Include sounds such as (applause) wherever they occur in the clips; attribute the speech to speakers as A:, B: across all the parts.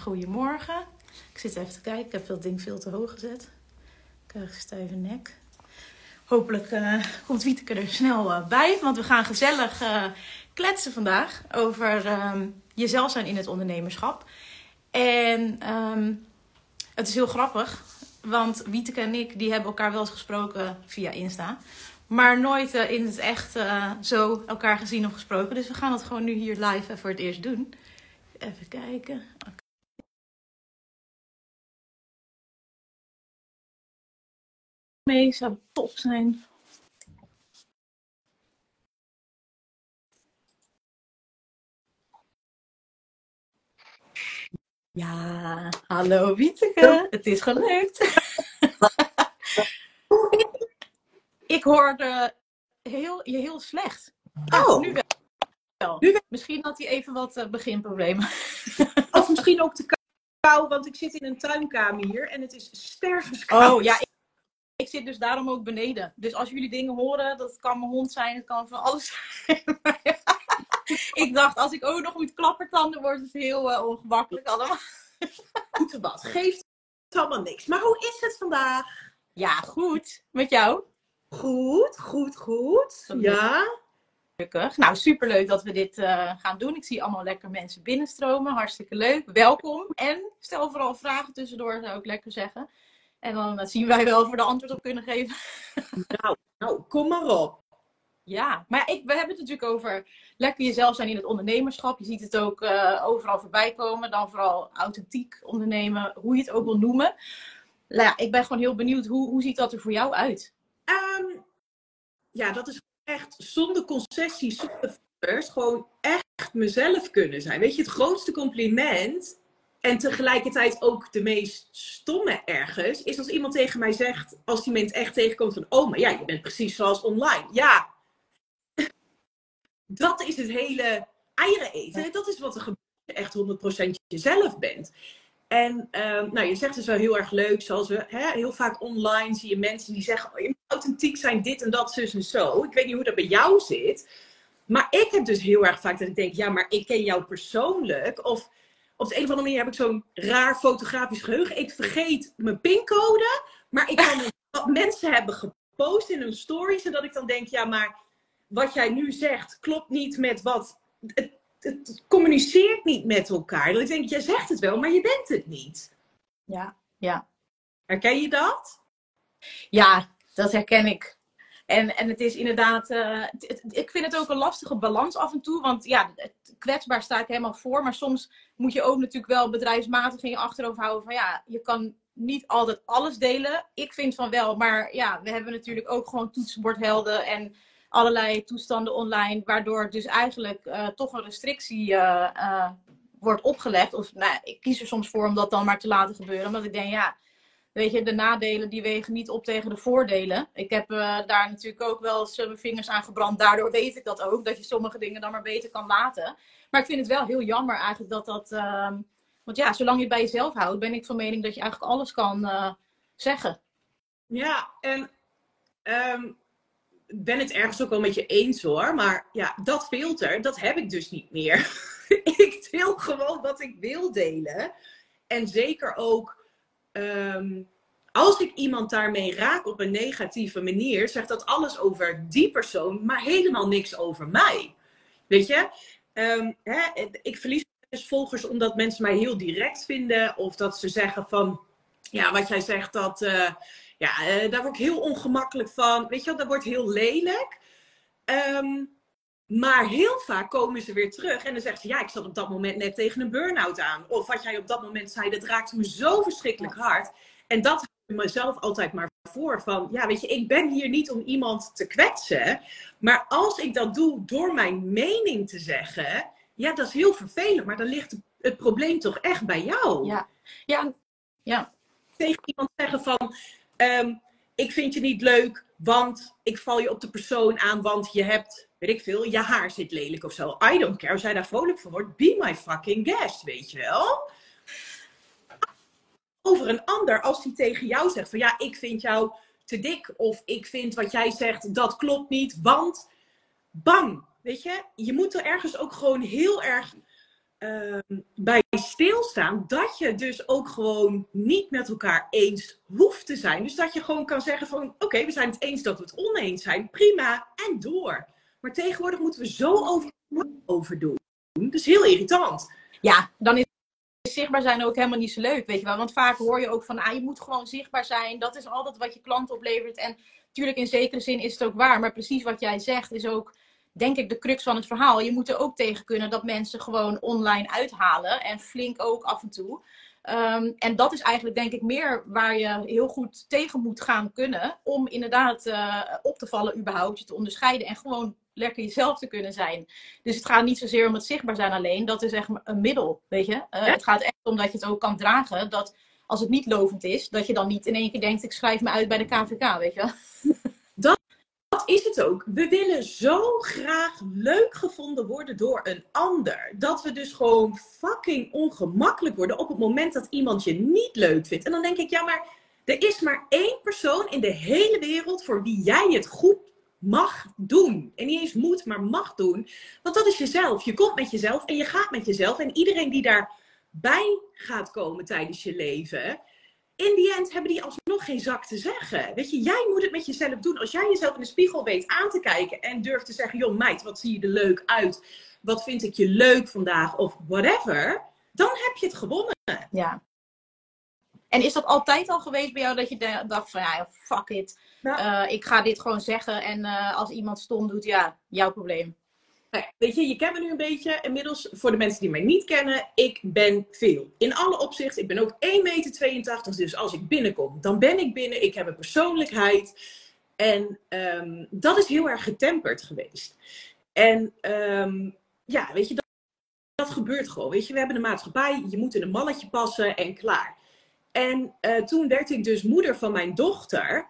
A: Goedemorgen. Ik zit even te kijken. Ik heb dat ding veel te hoog gezet. Ik krijg een stijve nek. Hopelijk uh, komt Wieteke er snel uh, bij. Want we gaan gezellig uh, kletsen vandaag over um, jezelf zijn in het ondernemerschap. En um, het is heel grappig. Want Wieteke en ik die hebben elkaar wel eens gesproken via Insta. Maar nooit in het echt zo elkaar gezien of gesproken. Dus we gaan het gewoon nu hier live voor het eerst doen. Even kijken. Mee zou top zijn. Ja, hallo Wieteke. Het is gelukt. (laughs) ik hoorde heel, je heel slecht.
B: Oh.
A: Nu wel.
B: Nu wel.
A: Misschien had hij even wat uh, beginproblemen.
B: Of misschien ook te kou, want ik zit in een tuinkamer hier en het is stervenskoud.
A: Oh ja, ik, ik, zit dus daarom ook beneden. Dus als jullie dingen horen, dat kan mijn hond zijn, het kan van alles zijn. (laughs) ik dacht, als ik ook nog moet klappertanden, wordt het heel uh, ongemakkelijk allemaal.
B: Goed wat, (laughs) geeft allemaal niks. Maar hoe is het vandaag?
A: Ja, goed. Met jou?
B: Goed, goed, goed. Ja.
A: Gelukkig. Nou, superleuk dat we dit uh, gaan doen. Ik zie allemaal lekker mensen binnenstromen. Hartstikke leuk. Welkom. En stel vooral vragen tussendoor, zou ik lekker zeggen. En dan uh, zien wij wel of we er antwoord op kunnen geven. (laughs)
B: nou, nou, kom maar op.
A: Ja, maar ik, we hebben het natuurlijk over lekker jezelf zijn in het ondernemerschap. Je ziet het ook uh, overal voorbij komen. Dan vooral authentiek ondernemen, hoe je het ook wil noemen. Nou, ja, ik ben gewoon heel benieuwd, hoe, hoe ziet dat er voor jou uit?
B: Um, ja, dat is echt zonder concessies, zonder filters, gewoon echt mezelf kunnen zijn. Weet je, het grootste compliment en tegelijkertijd ook de meest stomme ergens, is als iemand tegen mij zegt, als die moment echt tegenkomt van, oh, maar ja, je bent precies zoals online. Ja, (laughs) dat is het hele eieren eten. Dat is wat er gebeurt als je echt 100% jezelf bent. En um, nou, je zegt dus wel heel erg leuk, zoals we hè, heel vaak online zie je mensen die zeggen, oh, je moet authentiek zijn, dit en dat, zus en zo. Ik weet niet hoe dat bij jou zit. Maar ik heb dus heel erg vaak dat ik denk, ja, maar ik ken jou persoonlijk. Of op de een of andere manier heb ik zo'n raar fotografisch geheugen. Ik vergeet mijn pincode, maar ik kan (laughs) wat mensen hebben gepost in hun stories. En dat ik dan denk, ja, maar wat jij nu zegt klopt niet met wat... Het, het communiceert niet met elkaar. Dat ik denk, jij zegt het wel, maar je bent het niet.
A: Ja, ja.
B: Herken je dat?
A: Ja, dat herken ik. En, en het is inderdaad, het, ik vind het ook een lastige balans af en toe. Want ja, kwetsbaar sta ik helemaal voor. Maar soms moet je ook natuurlijk wel bedrijfsmatig in je achterhoofd houden. Van ja, je kan niet altijd alles delen. Ik vind van wel. Maar ja, we hebben natuurlijk ook gewoon toetsenbordhelden en allerlei toestanden online, waardoor dus eigenlijk uh, toch een restrictie uh, wordt opgelegd. Of nou, ik kies er soms voor om dat dan maar te laten gebeuren, omdat ik denk, ja, weet je, de nadelen die wegen niet op tegen de voordelen. Ik heb daar natuurlijk ook wel eens mijn vingers aan gebrand, daardoor weet ik dat ook, dat je sommige dingen dan maar beter kan laten. Maar ik vind het wel heel jammer eigenlijk dat dat, ehm, want ja, zolang je het bij jezelf houdt, ben ik van mening dat je eigenlijk alles kan zeggen.
B: Ja, en um ben het ergens ook wel met je eens hoor. Maar ja, dat filter, dat heb ik dus niet meer. (laughs) ik deel gewoon wat ik wil delen. En zeker ook um, als ik iemand daarmee raak op een negatieve manier, zegt dat alles over die persoon, maar helemaal niks over mij. Weet je? Um, hè, ik verlies dus volgers omdat mensen mij heel direct vinden. Of dat ze zeggen van, ja, wat jij zegt, dat... Uh, ja, uh, daar word ik heel ongemakkelijk van. Weet je dat wordt heel lelijk. Um, maar heel vaak komen ze weer terug en dan zeggen ze: Ja, ik zat op dat moment net tegen een burn-out aan. Of wat jij op dat moment zei, dat raakte me zo verschrikkelijk hard. En dat heb ik mezelf altijd maar voor: van ja, weet je, ik ben hier niet om iemand te kwetsen. Maar als ik dat doe door mijn mening te zeggen, ja, dat is heel vervelend. Maar dan ligt het probleem toch echt bij jou.
A: Ja, ja, ja.
B: Tegen iemand zeggen van. Um, ik vind je niet leuk, want ik val je op de persoon aan, want je hebt, weet ik veel, je haar zit lelijk of zo. I don't care, als jij daar vrolijk van wordt, be my fucking guest, weet je wel? Over een ander, als die tegen jou zegt van ja, ik vind jou te dik, of ik vind wat jij zegt, dat klopt niet, want bang, weet je? Je moet er ergens ook gewoon heel erg ehm, bij stilstaan dat je dus ook gewoon niet met elkaar eens hoeft te zijn. Dus dat je gewoon kan zeggen van oké, we zijn het eens dat we het oneens zijn. Prima, en door. Maar tegenwoordig moeten we zo over, doen. Dat is heel irritant.
A: Ja, dan is zichtbaar zijn ook helemaal niet zo leuk, weet je wel. Want vaak hoor je ook van, ah, je moet gewoon zichtbaar zijn. Dat is altijd wat je klant oplevert. En natuurlijk in zekere zin is het ook waar. Maar precies wat jij zegt is ook, denk ik, de crux van het verhaal. Je moet er ook tegen kunnen dat mensen gewoon online uithalen. En flink ook af en toe. Ehm, en dat is eigenlijk denk ik meer waar je heel goed tegen moet gaan kunnen. Om inderdaad uh, op te vallen überhaupt, je te onderscheiden. En gewoon lekker jezelf te kunnen zijn. Dus het gaat niet zozeer om het zichtbaar zijn alleen. Dat is echt een middel, weet je. Uh, Het gaat echt om dat je het ook kan dragen. Dat als het niet lovend is, dat je dan niet in één keer denkt... ik schrijf me uit bij de KVK, weet je (laughs)
B: Dat, dat is het ook. We willen zo graag leuk gevonden worden door een ander. Dat we dus gewoon fucking ongemakkelijk worden op het moment dat iemand je niet leuk vindt. En dan denk ik, ja, maar er is maar één persoon in de hele wereld voor wie jij het goed mag doen. En niet eens moet, maar mag doen. Want dat is jezelf. Je komt met jezelf en je gaat met jezelf. En iedereen die daarbij gaat komen tijdens je leven. In die end hebben die alsnog geen zak te zeggen. Weet je, jij moet het met jezelf doen. Als jij jezelf in de spiegel weet aan te kijken en durft te zeggen: joh, meid, wat zie je er leuk uit? Wat vind ik je leuk vandaag? Of whatever. Dan heb je het gewonnen.
A: Ja. En is dat altijd al geweest bij jou dat je dacht van ja, fuck it. Uh, ik ga dit gewoon zeggen en uh, als iemand stom doet, ja, jouw probleem.
B: weet je, je kent me nu een beetje. Inmiddels, voor de mensen die mij niet kennen, ik ben veel. In alle opzichten, ik ben ook 1,82 meter. Dus als ik binnenkom, dan ben ik binnen. Ik heb een persoonlijkheid. En um, dat is heel erg getemperd geweest. En um, ja, weet je, dat, dat gebeurt gewoon. Weet je, we hebben een maatschappij, je moet in een malletje passen en klaar. En uh, toen werd ik dus moeder van mijn dochter.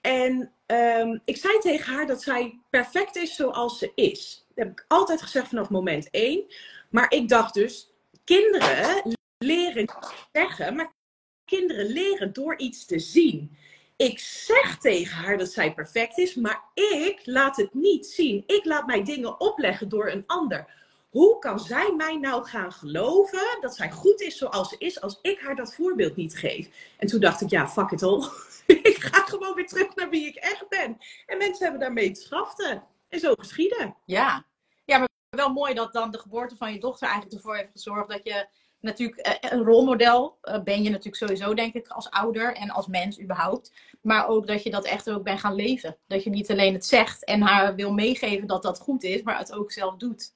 B: En um, ik zei tegen haar dat zij perfect is zoals ze is. Dat heb ik altijd gezegd vanaf moment één. Maar ik dacht dus, kinderen leren zeggen, maar kinderen leren door iets te zien. Ik zeg tegen haar dat zij perfect is, maar ik laat het niet zien. Ik laat mij dingen opleggen door een ander. Hoe kan zij mij nou gaan geloven dat zij goed is zoals ze is, als ik haar dat voorbeeld niet geef? En toen dacht ik, ja, fuck it all. (laughs) ik ga gewoon weer terug naar wie ik echt ben. En mensen hebben daarmee te schaften. En zo geschieden.
A: Ja. ja, maar wel mooi dat dan de geboorte van je dochter eigenlijk ervoor heeft gezorgd dat je natuurlijk eh, een rolmodel eh, ben je natuurlijk sowieso, denk ik, als ouder en als mens überhaupt. Maar ook dat je dat echt ook bent gaan leven. Dat je niet alleen het zegt en haar wil meegeven dat dat goed is, maar het ook zelf doet.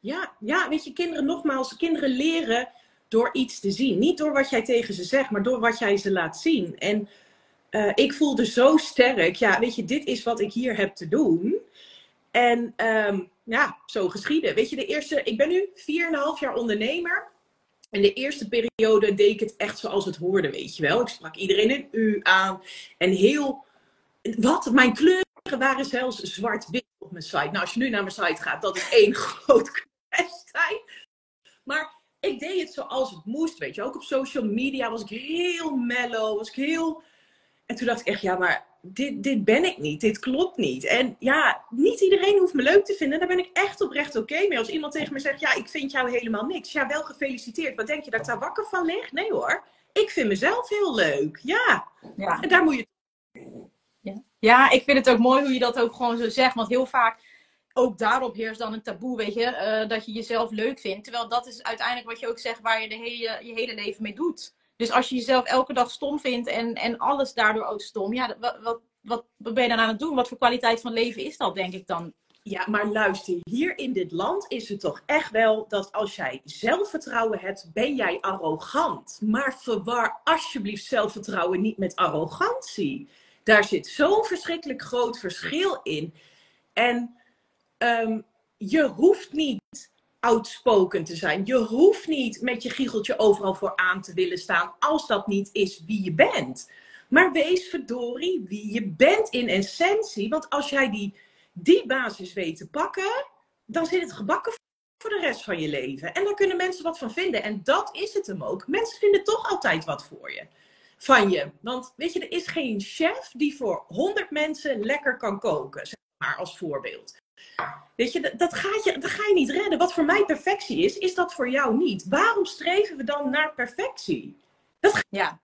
B: Ja, ja, weet je, kinderen nogmaals, kinderen leren door iets te zien. Niet door wat jij tegen ze zegt, maar door wat jij ze laat zien. En uh, ik voelde zo sterk, ja, weet je, dit is wat ik hier heb te doen. En um, ja, zo geschieden. Weet je, de eerste, ik ben nu 4,5 jaar ondernemer. En de eerste periode deed ik het echt zoals het hoorde, weet je wel. Ik sprak iedereen een u aan. En heel, wat, mijn kleuren waren zelfs zwart-wit op mijn site. Nou, als je nu naar mijn site gaat, dat is één (laughs) groot Maar ik deed het zoals het moest, weet je. Ook op social media was ik heel mellow, was ik heel en toen dacht ik echt, ja, maar dit, dit ben ik niet. Dit klopt niet. En ja, niet iedereen hoeft me leuk te vinden. Daar ben ik echt oprecht oké mee. Als iemand tegen me zegt, ja, ik vind jou helemaal niks. Ja, wel gefeliciteerd. Wat denk je dat ik daar wakker van lig? Nee hoor. Ik vind mezelf heel leuk. Ja. ja. En daar moet je...
A: Ja. ja, ik vind het ook mooi hoe je dat ook gewoon zo zegt. Want heel vaak ook daarop heerst dan een taboe, weet je, uh, dat je jezelf leuk vindt. Terwijl dat is uiteindelijk wat je ook zegt waar je de hele, je hele leven mee doet. Dus als je jezelf elke dag stom vindt en, en alles daardoor ook stom, ja, wat, wat, wat, ben je dan aan het doen? Wat voor kwaliteit van leven is dat, denk ik dan?
B: Ja, maar luister, hier in dit land is het toch echt wel dat als jij zelfvertrouwen hebt, ben jij arrogant. Maar verwar alsjeblieft zelfvertrouwen niet met arrogantie. Daar zit zo'n verschrikkelijk groot verschil in. En um, je hoeft niet outspoken te zijn. Je hoeft niet met je giecheltje overal voor aan te willen staan als dat niet is wie je bent. Maar wees verdorie wie je bent in essentie. Want als jij die, die basis weet te pakken, dan zit het gebakken voor de rest van je leven. En daar kunnen mensen wat van vinden. En dat is het hem ook. Mensen vinden toch altijd wat voor je. Van je. Want weet je, er is geen chef die voor 100 mensen lekker kan koken. Zeg maar als voorbeeld. Weet je, dat, gaat je, dat ga je niet redden. Wat voor mij perfectie is, is dat voor jou niet. Waarom streven we dan naar perfectie?
A: Dat gaat ja.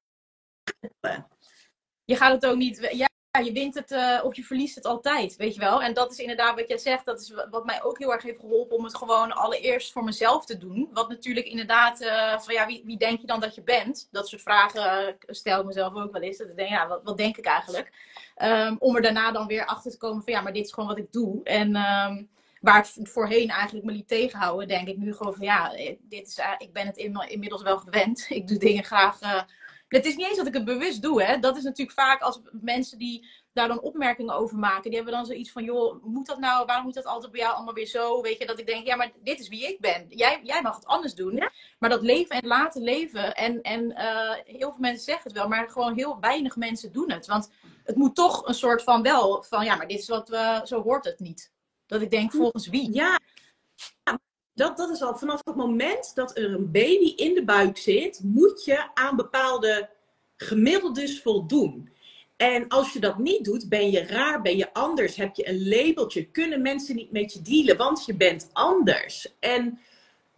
A: Je gaat het ook niet. Je wint het uh, of je verliest het altijd, weet je wel. En dat is inderdaad wat jij zegt. Dat is wat mij ook heel erg heeft geholpen om het gewoon allereerst voor mezelf te doen. Wat natuurlijk inderdaad, uh, van ja, wie, wie, denk je dan dat je bent? Dat soort vragen uh, stel ik mezelf ook wel eens. Dat denk, ja, wat, wat denk ik eigenlijk? Um, om er daarna dan weer achter te komen van ja, maar dit is gewoon wat ik doe. En um, waar het voorheen eigenlijk me liet tegenhouden, denk ik nu gewoon van ja, dit is, ik ben het inmiddels wel gewend. (laughs) Ik doe dingen graag het is niet eens dat ik het bewust doe, hè. Dat is natuurlijk vaak als mensen die daar dan opmerkingen over maken. Die hebben dan zoiets van, joh, moet dat nou, waarom moet dat altijd bij jou allemaal weer zo? Weet je, dat ik denk, ja, maar dit is wie ik ben. Jij, jij mag het anders doen. Maar dat leven en laten leven, en, en uh, heel veel mensen zeggen het wel, maar gewoon heel weinig mensen doen het. Want het moet toch een soort van wel, van ja, maar dit is wat we, zo hoort het niet. Dat ik denk, volgens wie?
B: Ja, dat, dat is al vanaf het moment dat er een baby in de buik zit, moet je aan bepaalde gemiddeldes voldoen. En als je dat niet doet, ben je raar, ben je anders, heb je een labeltje, kunnen mensen niet met je dealen, want je bent anders. En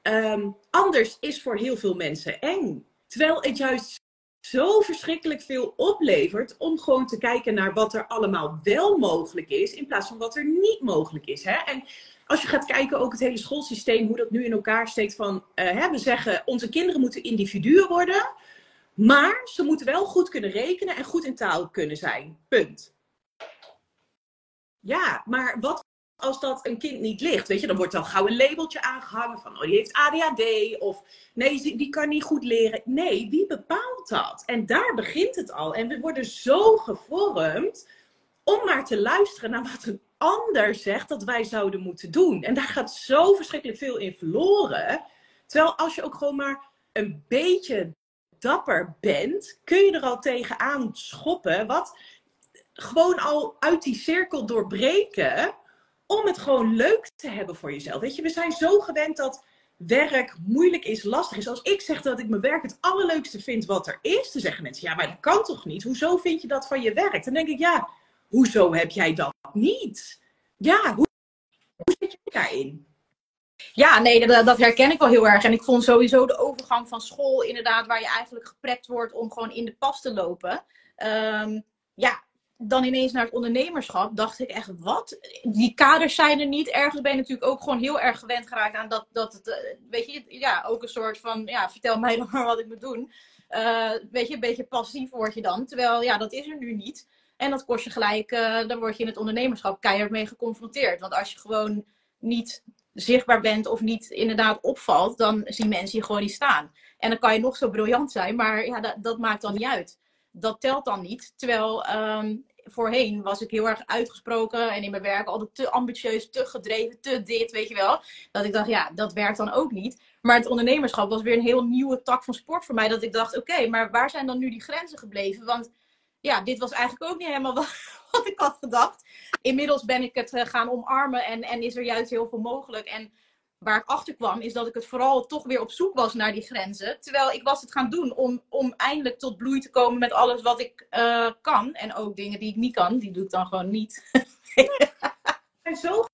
B: um, anders is voor heel veel mensen eng. Terwijl het juist zo verschrikkelijk veel oplevert om gewoon te kijken naar wat er allemaal wel mogelijk is, in plaats van wat er niet mogelijk is. Hè? En als je gaat kijken, ook het hele schoolsysteem, hoe dat nu in elkaar steekt van, uh, hè, we zeggen, onze kinderen moeten individuen worden, maar ze moeten wel goed kunnen rekenen en goed in taal kunnen zijn. Punt. Ja, maar wat als dat een kind niet ligt? Weet je, dan wordt dan gauw een labeltje aangehangen van, oh, die heeft ADHD of nee, die kan niet goed leren. Nee, wie bepaalt dat? En daar begint het al. En we worden zo gevormd om maar te luisteren naar wat een ander zegt dat wij zouden moeten doen. En daar gaat zo verschrikkelijk veel in verloren. Terwijl als je ook gewoon maar een beetje dapper bent, kun je er al tegenaan schoppen. Wat gewoon al uit die cirkel doorbreken. Om het gewoon leuk te hebben voor jezelf. Weet je, we zijn zo gewend dat werk moeilijk is, lastig is. Als ik zeg dat ik mijn werk het allerleukste vind wat er is, dan zeggen mensen: ja, maar dat kan toch niet? Hoezo vind je dat van je werk? Dan denk ik: ja, hoezo heb jij dat niet? Ja, hoe, hoe zit je daarin?
A: Ja, nee, dat, dat, herken ik wel heel erg. En ik vond sowieso de overgang van school, inderdaad, waar je eigenlijk geprept wordt om gewoon in de pas te lopen. Um, ja, dan ineens naar het ondernemerschap, dacht ik echt, wat? Die kaders zijn er niet. Ergens ben je natuurlijk ook gewoon heel erg gewend geraakt aan dat, dat het, eh, weet je, ja, ook een soort van, ja, vertel mij (laughs) dan maar wat ik moet doen. Uh, weet je, een beetje passief word je dan. Terwijl, ja, dat is er nu niet. En dat kost je gelijk, uh, dan word je in het ondernemerschap keihard mee geconfronteerd. Want als je gewoon niet zichtbaar bent of niet inderdaad opvalt, dan zien mensen je gewoon niet staan. En dan kan je nog zo briljant zijn, maar ja, dat, dat maakt dan niet uit. Dat telt dan niet. Terwijl um, voorheen was ik heel erg uitgesproken en in mijn werk altijd te ambitieus, te gedreven, te dit, weet je wel. Dat ik dacht, ja, dat werkt dan ook niet. Maar het ondernemerschap was weer een heel nieuwe tak van sport voor mij. Dat ik dacht, oké, maar waar zijn dan nu die grenzen gebleven? Want ja, dit was eigenlijk ook niet helemaal (laughs) wat, ik had gedacht. Inmiddels ben ik het eh, gaan omarmen en, en is er juist heel veel mogelijk. En waar ik achter kwam, is dat ik het vooral toch weer op zoek was naar die grenzen. Terwijl ik was het gaan doen om, om eindelijk tot bloei te komen met alles wat ik uh, kan. En ook dingen die ik niet kan, die doe ik dan gewoon niet.
B: ben zo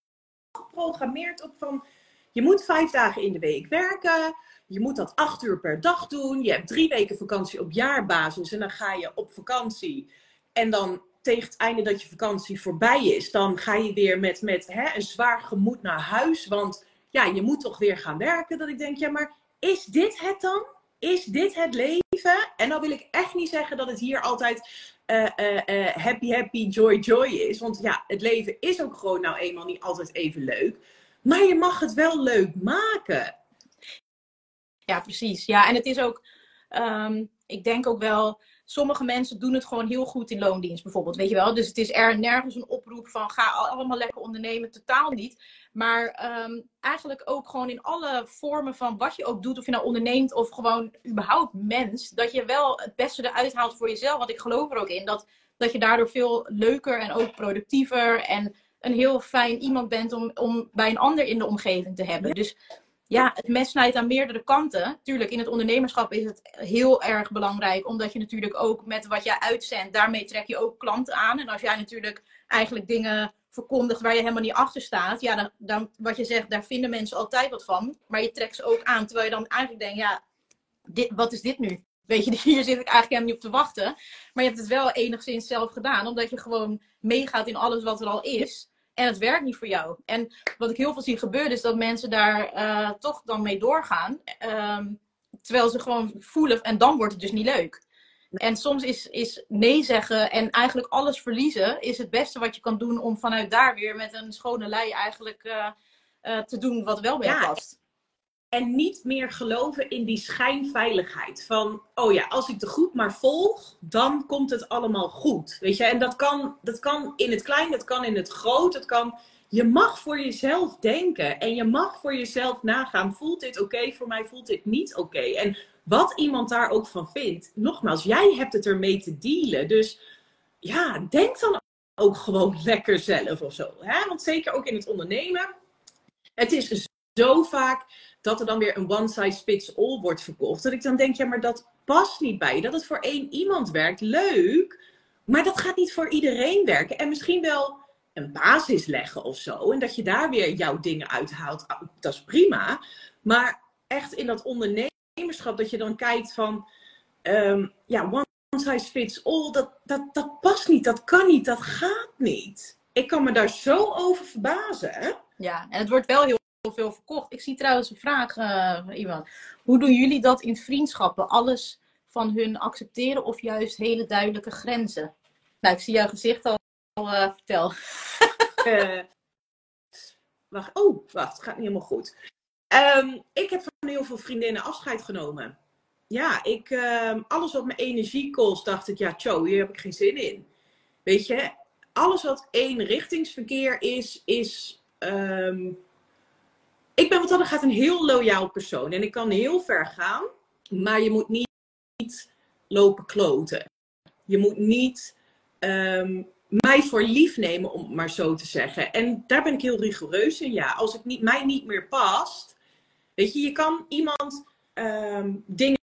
B: geprogrammeerd op van, je moet vijf dagen in de week werken. Je moet dat acht uur per dag doen. Je hebt drie weken vakantie op jaarbasis. En dan ga je op vakantie. En dan tegen het einde dat je vakantie voorbij is, dan ga je weer met, met hè, een zwaar gemoed naar huis. Want ja, je moet toch weer gaan werken. Dat ik denk, ja, maar is dit het dan? Is dit het leven? En dan wil ik echt niet zeggen dat het hier altijd uh, uh, happy, happy, joy, joy is. Want ja, het leven is ook gewoon nou eenmaal niet altijd even leuk. Maar je mag het wel leuk maken.
A: Ja, precies. Ja, en het is ook, um, ik denk ook wel, sommige mensen doen het gewoon heel goed in loondienst bijvoorbeeld, weet je wel. Dus het is er nergens een oproep van ga allemaal lekker ondernemen, totaal niet. Maar um, eigenlijk ook gewoon in alle vormen van wat je ook doet, of je nou onderneemt of gewoon überhaupt mens, dat je wel het beste eruit haalt voor jezelf. Want ik geloof er ook in dat, dat je daardoor veel leuker en ook productiever en een heel fijn iemand bent om, om bij een ander in de omgeving te hebben. Dus ja, het mes snijdt aan meerdere kanten. Tuurlijk, in het ondernemerschap is het heel erg belangrijk, omdat je natuurlijk ook met wat jij uitzendt, daarmee trek je ook klanten aan. En als jij natuurlijk eigenlijk dingen verkondigt waar je helemaal niet achter staat, ja, dan, dan, wat je zegt, daar vinden mensen altijd wat van. Maar je trekt ze ook aan, terwijl je dan eigenlijk denkt, ja, dit, wat is dit nu? Weet je, (laughs) hier zit ik eigenlijk helemaal niet op te wachten. Maar je hebt het wel enigszins zelf gedaan, omdat je gewoon meegaat in alles wat er al is. En het werkt niet voor jou. En wat ik heel veel zie gebeuren, is dat mensen daar uh, toch dan mee doorgaan. Um, terwijl ze gewoon voelen, en dan wordt het dus niet leuk. En soms is, is nee zeggen en eigenlijk alles verliezen, is het beste wat je kan doen om vanuit daar weer met een schone lei eigenlijk uh, uh, te doen wat wel bij ja. past.
B: En niet meer geloven in die schijnveiligheid. Van, oh ja, als ik de groep maar volg, dan komt het allemaal goed. Weet je, en dat kan, dat kan in het klein, dat kan in het groot. Dat kan, je mag voor jezelf denken. En je mag voor jezelf nagaan. Voelt dit oké voor mij? Voelt dit niet oké? En wat iemand daar ook van vindt. Nogmaals, jij hebt het ermee te dealen. Dus ja, denk dan ook gewoon lekker zelf of zo. Hè? Want zeker ook in het ondernemen. Het is zo vaak dat er dan weer een one size fits all wordt verkocht. Dat ik dan denk, ja, maar dat past niet bij je. Dat het voor één iemand werkt, leuk. Maar dat gaat niet voor iedereen werken. En misschien wel een basis leggen of zo. En dat je daar weer jouw dingen uithaalt. Ah, dat is prima. Maar echt in dat ondernemerschap, dat je dan kijkt van, um, ja, one size fits all, dat, dat, dat past niet, dat kan niet, dat gaat niet. Ik kan me daar zo over verbazen.
A: Ja, en het wordt wel heel veel verkocht. Ik zie trouwens een vraag van iemand. Hoe doen jullie dat in vriendschappen? Alles van hun accepteren of juist hele duidelijke grenzen? Nou, ik zie jouw gezicht al. Uh, vertel.
B: uh, (laughs) wacht. Oh, wacht. Gaat niet helemaal goed. Um, ik heb van heel veel vriendinnen afscheid genomen. Ja, ik, uh, alles wat mijn energie kost, dacht ik, ja, Cho, hier heb ik geen zin in. Weet je, alles wat één richtingsverkeer is, is um, ik ben wat dat gaat een heel loyaal persoon. En ik kan heel ver gaan. Maar je moet niet, lopen kloten. Je moet niet um, mij voor lief nemen, om het maar zo te zeggen. En daar ben ik heel rigoureus in. Ja, als het niet, mij niet meer past. Weet je, je kan iemand um, dingen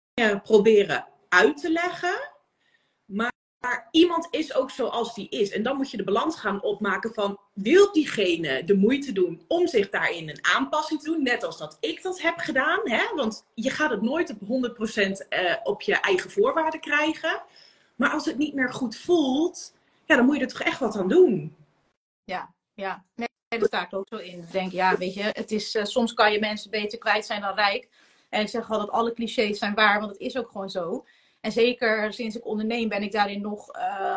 B: proberen uit te leggen. Maar iemand is ook zoals die is. En dan moet je de balans gaan opmaken van... wil diegene de moeite doen om zich daarin een aanpassing te doen? Net als dat ik dat heb gedaan. Hè? Want je gaat het nooit op 100% uh, op je eigen voorwaarden krijgen. Maar als het niet meer goed voelt... ja, dan moet je er toch echt wat aan doen.
A: Ja, ja. Nee, daar sta ook zo in. Denk, ja, weet je... Het is, uh, soms kan je mensen beter kwijt zijn dan rijk. En ik zeg altijd, alle clichés zijn waar. Want het is ook gewoon zo. En zeker sinds ik onderneem ben ik daarin nog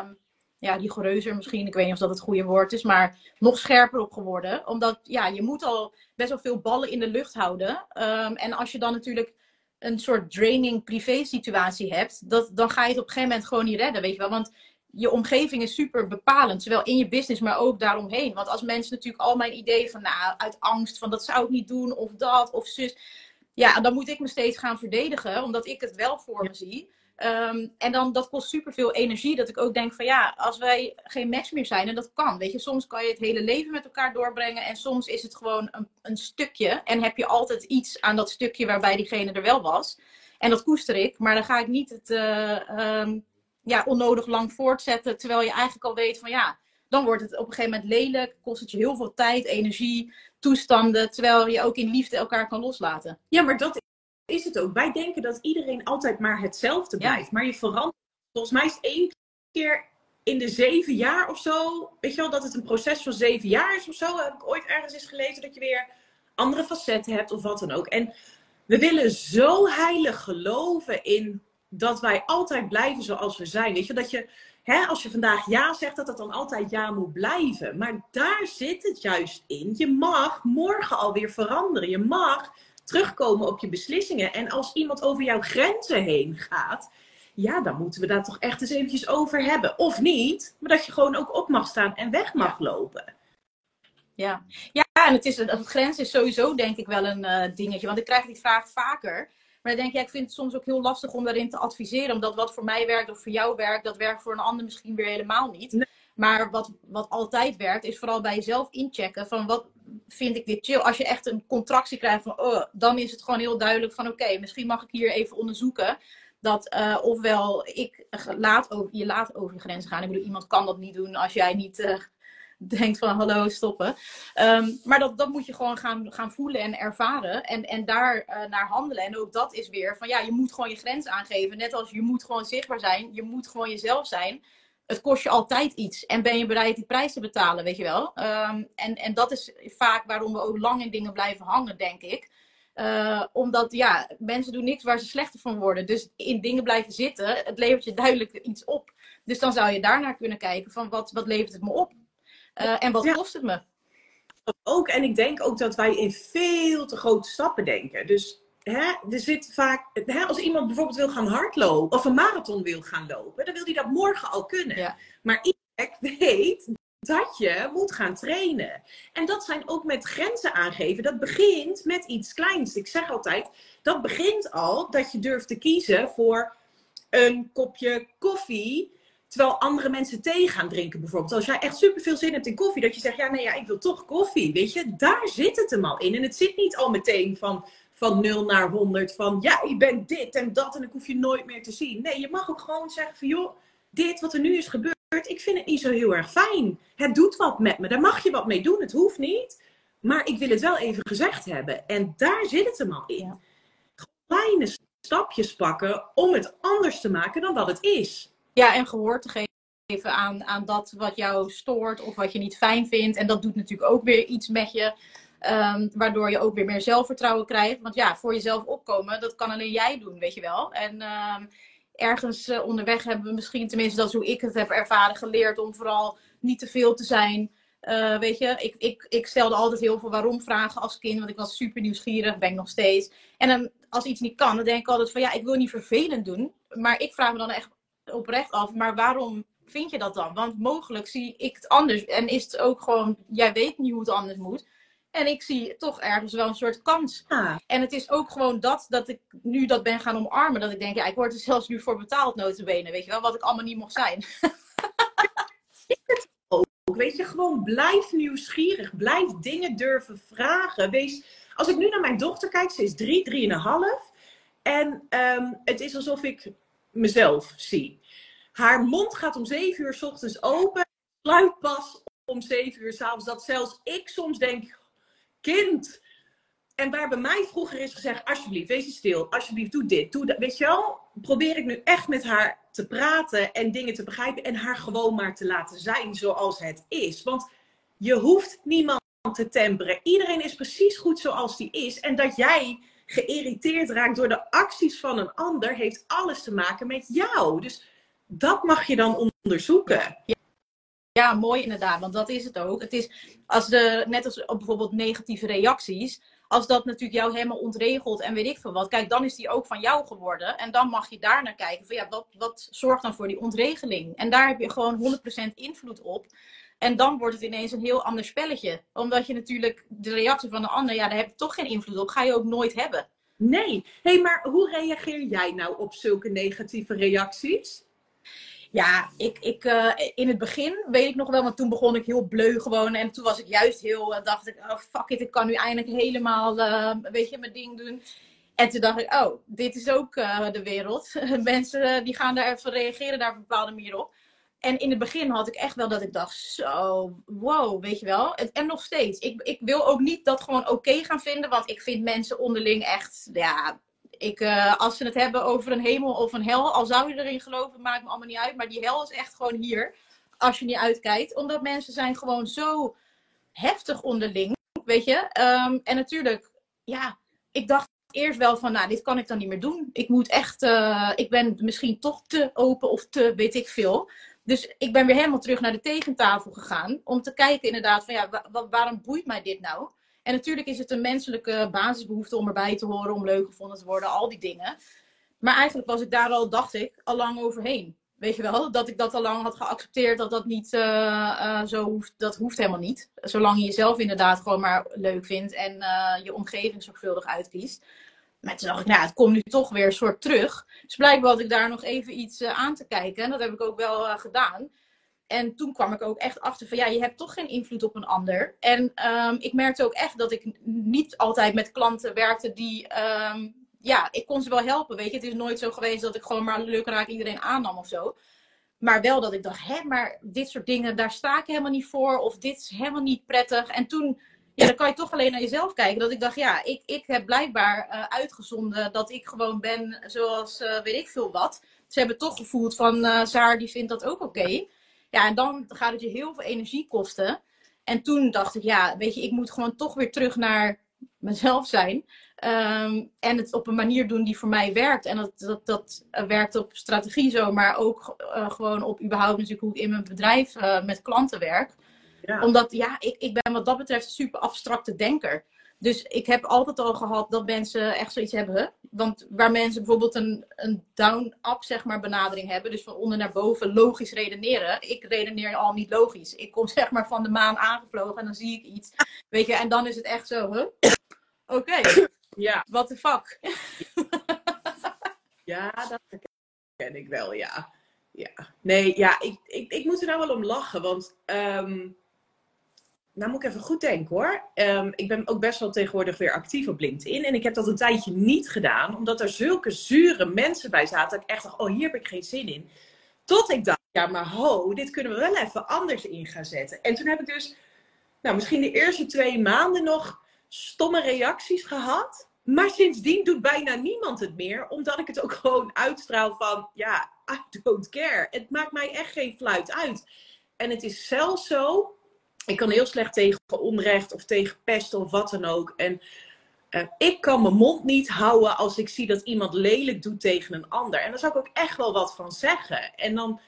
A: um, ja, rigoureuzer misschien. Ik weet niet of dat het goede woord is, maar nog scherper op geworden. Omdat ja, je moet al best wel veel ballen in de lucht houden. Um, en als je dan natuurlijk een soort draining privé situatie hebt, dat, dan ga je het op een gegeven moment gewoon niet redden, weet je wel. Want je omgeving is super bepalend, zowel in je business, maar ook daaromheen. Want als mensen natuurlijk al mijn ideeën van, nou, uit angst van dat zou ik niet doen, of dat, of zus. Ja, dan moet ik me steeds gaan verdedigen, omdat ik het wel voor me zie. Um, en dan, dat kost superveel energie. Dat ik ook denk van ja, als wij geen match meer zijn, en dat kan. Weet je, soms kan je het hele leven met elkaar doorbrengen. En soms is het gewoon een, een stukje. En heb je altijd iets aan dat stukje waarbij diegene er wel was. En dat koester ik. Maar dan ga ik niet het uh, um, ja, onnodig lang voortzetten. Terwijl je eigenlijk al weet van ja, dan wordt het op een gegeven moment lelijk. Kost het je heel veel tijd, energie, toestanden. Terwijl je ook in liefde elkaar kan loslaten.
B: Ja, maar dat is het ook. Wij denken dat iedereen altijd maar hetzelfde blijft. Ja. Maar je verandert. Volgens mij is het één keer in de zeven jaar of zo. Weet je wel, dat het een proces van zeven jaar is of zo. Heb ik ooit ergens eens gelezen dat je weer andere facetten hebt of wat dan ook. En we willen zo heilig geloven in dat wij altijd blijven zoals we zijn. Weet je, dat je, hè, als je vandaag ja zegt, dat het dan altijd ja moet blijven. Maar daar zit het juist in. Je mag morgen alweer veranderen. Je mag terugkomen op je beslissingen. En als iemand over jouw grenzen heen gaat, ja, dan moeten we daar toch echt eens eventjes over hebben. Of niet, maar dat je gewoon ook op mag staan en weg mag lopen.
A: Ja, ja en het, is, het grens is sowieso denk ik wel een uh, dingetje. Want ik krijg die vraag vaker. Maar dan denk ik, ik vind het soms ook heel lastig om daarin te adviseren. Omdat wat voor mij werkt of voor jou werkt, dat werkt voor een ander misschien weer helemaal niet. Nee. Maar wat, wat altijd werkt, is vooral bij jezelf inchecken van wat vind ik dit chill. Als je echt een contractie krijgt van, oh, dan is het gewoon heel duidelijk van, oké, misschien mag ik hier even onderzoeken. Dat uh, ofwel ik laat over, je laat over je grenzen gaan. Ik bedoel, iemand kan dat niet doen als jij niet uh, denkt van hallo, stoppen. Ehm, maar dat, dat moet je gewoon gaan, gaan voelen en ervaren. En, en daar uh, naar handelen. En ook dat is weer van ja, je moet gewoon je grens aangeven. Net als je moet gewoon zichtbaar zijn. Je moet gewoon jezelf zijn. Het kost je altijd iets. En ben je bereid die prijs te betalen, weet je wel. Um, en, en dat is vaak waarom we ook lang in dingen blijven hangen, denk ik. Uh, omdat ja, mensen doen niks waar ze slechter van worden. Dus in dingen blijven zitten, het levert je duidelijk iets op. Dus dan zou je daarnaar kunnen kijken van wat, wat levert het me op? Uh, en wat ja. kost het me?
B: Ook, en ik denk ook dat wij in veel te grote stappen denken. Dus hè, er zit vaak, hè, als iemand bijvoorbeeld wil gaan hardlopen of een marathon wil gaan lopen, dan wil hij dat morgen al kunnen. Ja. Maar ik weet dat je moet gaan trainen. En dat zijn ook met grenzen aangeven. Dat begint met iets kleins. Ik zeg altijd, dat begint al dat je durft te kiezen voor een kopje koffie. Terwijl andere mensen thee gaan drinken bijvoorbeeld. Als jij echt superveel zin hebt in koffie, dat je zegt, ja nee, ja, ik wil toch koffie. Weet je, daar zit het hem al in. En het zit niet al meteen van, van 0 naar 100. Van ja, je bent dit en dat en ik hoef je nooit meer te zien. Nee, je mag ook gewoon zeggen van joh, dit wat er nu is gebeurd ik vind het niet zo heel erg fijn. Het doet wat met me. Daar mag je wat mee doen. Het hoeft niet. Maar ik wil het wel even gezegd hebben. En daar zit het hem al in. Ja. Kleine stapjes pakken om het anders te maken dan wat het is.
A: Ja, en gehoor te geven aan, aan dat wat jou stoort of wat je niet fijn vindt. En dat doet natuurlijk ook weer iets met je. Um, waardoor je ook weer meer zelfvertrouwen krijgt. Want ja, voor jezelf opkomen, dat kan alleen jij doen, weet je wel. En um, ergens uh, onderweg hebben we misschien, tenminste dat is hoe ik het heb ervaren, geleerd om vooral niet te veel te zijn. Uh, weet je, ik, ik, ik stelde altijd heel veel waarom vragen als kind, want ik was super nieuwsgierig, ben ik nog steeds. En als iets niet kan, dan denk ik altijd van ja, ik wil niet vervelend doen. Maar ik vraag me dan echt oprecht af, maar waarom vind je dat dan? Want mogelijk zie ik het anders. En is het ook gewoon, jij weet niet hoe het anders moet. En ik zie toch ergens wel een soort kans. Ah. En het is ook gewoon dat, dat ik nu dat ben gaan omarmen. Dat ik denk, ja, ik word er zelfs nu voor betaald, notabene. Weet je wel, wat ik allemaal niet mocht zijn.
B: ook. Weet je, gewoon blijf nieuwsgierig. Blijf dingen durven vragen. Wees, als ik nu naar mijn dochter kijk, ze is drie, drieënhalf. En um, het is alsof ik mezelf zie. Haar mond gaat om zeven uur s ochtends open. Sluit pas om zeven uur s'avonds. Dat zelfs ik soms denk, kind. En waar bij mij vroeger is gezegd, alsjeblieft, wees je stil. Alsjeblieft, doe dit, doe dat. Weet je wel? Probeer ik nu echt met haar te praten en dingen te begrijpen. En haar gewoon maar te laten zijn zoals het is. Want je hoeft niemand te temperen. Iedereen is precies goed zoals die is. En dat jij geïrriteerd raakt door de acties van een ander, heeft alles te maken met jou. Dus dat mag je dan onderzoeken.
A: Ja, mooi inderdaad, want dat is het ook. Het is als de, net als bijvoorbeeld negatieve reacties, als dat natuurlijk jou helemaal ontregelt en weet ik veel wat, kijk, dan is die ook van jou geworden. En dan mag je daar naar kijken van ja, wat, wat zorgt dan voor die ontregeling? En daar heb je gewoon 100% invloed op. En dan wordt het ineens een heel ander spelletje. Omdat je natuurlijk de reactie van de ander, ja, daar heb je toch geen invloed op. Ga je ook nooit hebben.
B: Nee. Hey, maar hoe reageer jij nou op zulke negatieve reacties?
A: Ja, ik, ik, uh, in het begin weet ik nog wel, want toen begon ik heel bleu gewoon. En toen was ik juist heel, uh, dacht ik, oh fuck it, ik kan nu eindelijk helemaal, uh, weet je, mijn ding doen. En toen dacht ik, oh, dit is ook de wereld. (laughs) Mensen die gaan daar even reageren daar op een bepaalde manier op. En in het begin had ik echt wel dat ik dacht, zo, wow, weet je wel. En nog steeds. Ik, ik wil ook niet dat gewoon oké gaan vinden, want ik vind mensen onderling echt, ja, ik, uh, als ze het hebben over een hemel of een hel, al zou je erin geloven, maakt me allemaal niet uit. Maar die hel is echt gewoon hier, als je niet uitkijkt. Omdat mensen zijn gewoon zo heftig onderling, weet je. Um, en natuurlijk, ja, ik dacht eerst wel van, nou, dit kan ik dan niet meer doen. Ik moet echt, uh, ik ben misschien toch te open of te, weet ik veel. Dus ik ben weer helemaal terug naar de tegentafel gegaan. Om te kijken inderdaad van, ja, waarom boeit mij dit nou? En natuurlijk is het een menselijke basisbehoefte om erbij te horen, om leuk gevonden te worden, al die dingen. Maar eigenlijk was ik daar al, dacht ik, al lang overheen. Weet je wel, dat ik dat al lang had geaccepteerd, dat dat niet uh, uh, zo hoeft. Dat hoeft helemaal niet. Zolang je jezelf inderdaad gewoon maar leuk vindt en uh, je omgeving zorgvuldig uitkiest. Maar toen dacht ik, nou, het komt nu toch weer een soort terug. Dus blijkbaar had ik daar nog even iets aan te kijken. En dat heb ik ook wel gedaan. En toen kwam ik ook echt achter van ja, je hebt toch geen invloed op een ander. En um, ik merkte ook echt dat ik niet altijd met klanten werkte die, um, ja, ik kon ze wel helpen, weet je. Het is nooit zo geweest dat ik gewoon maar leuk raak iedereen aannam of zo. maar wel dat ik dacht, hè, maar dit soort dingen, daar sta ik helemaal niet voor. Of dit is helemaal niet prettig. En toen, ja, dan kan je toch alleen naar jezelf kijken. Dat ik dacht, ja, ik, ik heb blijkbaar uh, uitgezonden dat ik gewoon ben zoals uh, weet ik veel wat. Ze hebben toch gevoeld van, uh, Zaar die vindt dat ook oké. Ja, en dan gaat het je heel veel energie kosten. En toen dacht ik, ja, weet je, ik moet gewoon toch weer terug naar mezelf zijn. Um, en het op een manier doen die voor mij werkt. En dat, dat, dat uh, werkt op strategie zo, maar ook uh, gewoon op überhaupt natuurlijk hoe ik in mijn bedrijf uh, met klanten werk. Ja. Omdat, ja, ik, ik ben wat dat betreft een super abstracte denker. Dus ik heb altijd al gehad dat mensen echt zoiets hebben. Want waar mensen bijvoorbeeld een, een down-up zeg maar, benadering hebben. Dus van onder naar boven logisch redeneren. Ik redeneer al niet logisch. Ik kom (laughs) zeg maar van de maan aangevlogen en dan zie ik iets. Weet je, en dan is het echt zo, huh? Oké, okay. ja. what the fuck? (laughs)
B: ja, dat ken ik wel, ja. ja. Nee, ja, ik, ik, ik moet er nou wel om lachen. Want... Um nou moet ik even goed denken hoor. Um, ik ben ook best wel tegenwoordig weer actief op LinkedIn. En ik heb dat een tijdje niet gedaan, omdat er zulke zure mensen bij zaten. Dat ik echt dacht, oh hier heb ik geen zin in. Tot ik dacht, ja maar ho, dit kunnen we wel even anders in gaan zetten. En toen heb ik dus, nou misschien de eerste twee maanden nog stomme reacties gehad. Maar sindsdien doet bijna niemand het meer, omdat ik het ook gewoon uitstraal van, ja, I don't care. Het maakt mij echt geen fluit uit. En het is zelfs zo, ik kan heel slecht tegen onrecht of tegen pest of wat dan ook. En uh, ik kan mijn mond niet houden als ik zie dat iemand lelijk doet tegen een ander. En daar zou ik ook echt wel wat van zeggen. En dan,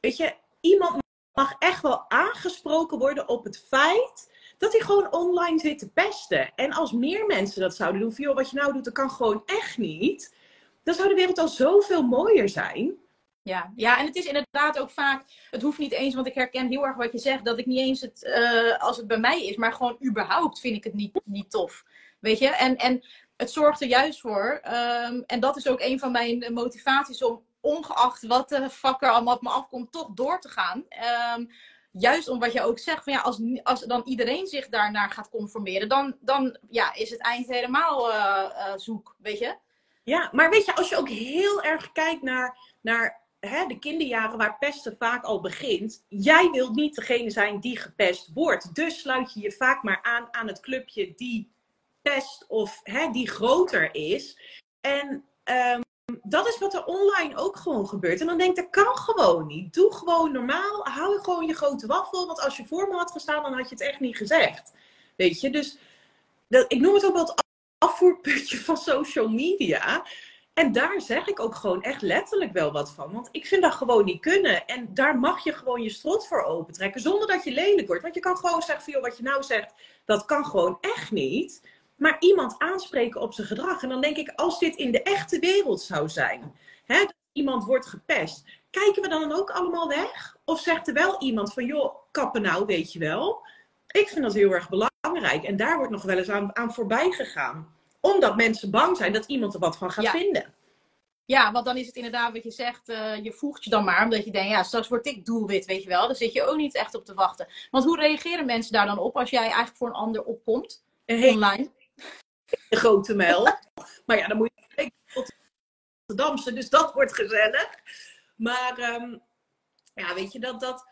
B: weet je, iemand mag echt wel aangesproken worden op het feit dat hij gewoon online zit te pesten. En als meer mensen dat zouden doen, van joh, wat je nou doet, dat kan gewoon echt niet. Dan zou de wereld al zoveel mooier zijn.
A: Ja. ja, en het is inderdaad ook vaak, het hoeft niet eens, want ik herken heel erg wat je zegt, dat ik niet eens het, uh, als het bij mij is, maar gewoon überhaupt vind ik het niet, niet tof. Weet je, en, en het zorgt er juist voor, um, en dat is ook een van mijn motivaties om, ongeacht wat de fuck er allemaal op me afkomt, toch door te gaan. Um, juist omdat je ook zegt, van ja, als, als dan iedereen zich daarnaar gaat conformeren, dan, dan ja, is het eind helemaal uh, uh, zoek, weet je.
B: Ja, maar weet je, als je ook heel erg kijkt naar, naar de kinderjaren waar pesten vaak al begint. Jij wilt niet degene zijn die gepest wordt. Dus sluit je je vaak maar aan aan het clubje die pest of hè, die groter is. En um, dat is wat er online ook gewoon gebeurt. En dan denk ik, dat kan gewoon niet. Doe gewoon normaal. Hou gewoon je grote waffel. Want als je voor me had gestaan, dan had je het echt niet gezegd. Weet je, dus dat, ik noem het ook wel het afvoerputje van social media. En daar zeg ik ook gewoon echt letterlijk wel wat van. Want ik vind dat gewoon niet kunnen. En daar mag je gewoon je strot voor opentrekken. Zonder dat je lelijk wordt. Want je kan gewoon zeggen van, joh, wat je nou zegt, dat kan gewoon echt niet. Maar iemand aanspreken op zijn gedrag. En dan denk ik, als dit in de echte wereld zou zijn. Hè, dat iemand wordt gepest. Kijken we dan ook allemaal weg? Of zegt er wel iemand van, joh, kappen nou, weet je wel. Ik vind dat heel erg belangrijk. En daar wordt nog wel eens aan, aan voorbij gegaan omdat mensen bang zijn dat iemand er wat van gaat
A: ja.
B: vinden.
A: Ja, want dan is het inderdaad wat je zegt, uh, je voegt je dan maar, omdat je denkt, ja, straks word ik doelwit, weet je wel. Daar zit je ook niet echt op te wachten. Want hoe reageren mensen daar dan op als jij eigenlijk voor een ander opkomt,
B: hey,
A: online?
B: Een grote mail. (laughs) maar ja, dan moet je tot Rotterdamse, dus dat wordt gezellig. Maar um, ja, weet je, dat, dat,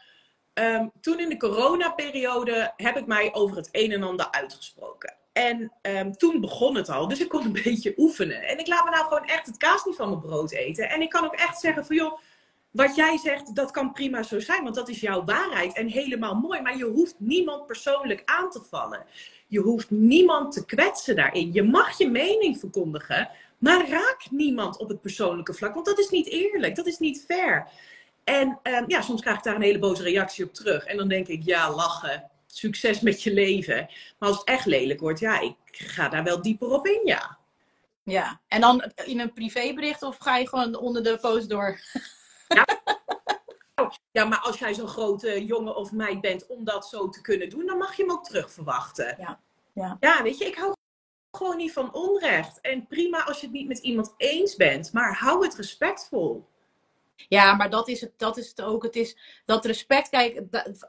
B: um, toen in de coronaperiode heb ik mij over het een en ander uitgesproken. En um, toen begon het al, dus ik kon een (laughs) beetje oefenen. En ik laat me nou gewoon echt het kaas niet van mijn brood eten. En ik kan ook echt zeggen van joh, wat jij zegt, dat kan prima zo zijn, want dat is jouw waarheid en helemaal mooi. Maar je hoeft niemand persoonlijk aan te vallen. Je hoeft niemand te kwetsen daarin. Je mag je mening verkondigen, maar raak niemand op het persoonlijke vlak, want dat is niet eerlijk, dat is niet fair. En um, ja, soms krijg ik daar een hele boze reactie op terug. En dan denk ik, ja, lachen succes met je leven. Maar als het echt lelijk wordt, ja, ik ga daar wel dieper op in, ja.
A: Ja, en dan in een privébericht of ga je gewoon onder de post door?
B: Ja, (laughs) ja maar als jij zo'n grote jongen of meid bent om dat zo te kunnen doen, dan mag je hem ook terug verwachten.
A: Ja, ja.
B: ja weet je, ik hou gewoon niet van onrecht. En prima als je het niet met iemand eens bent, maar hou het respectvol.
A: Ja, maar dat is, het, dat is het ook. Het is dat respect. Kijk,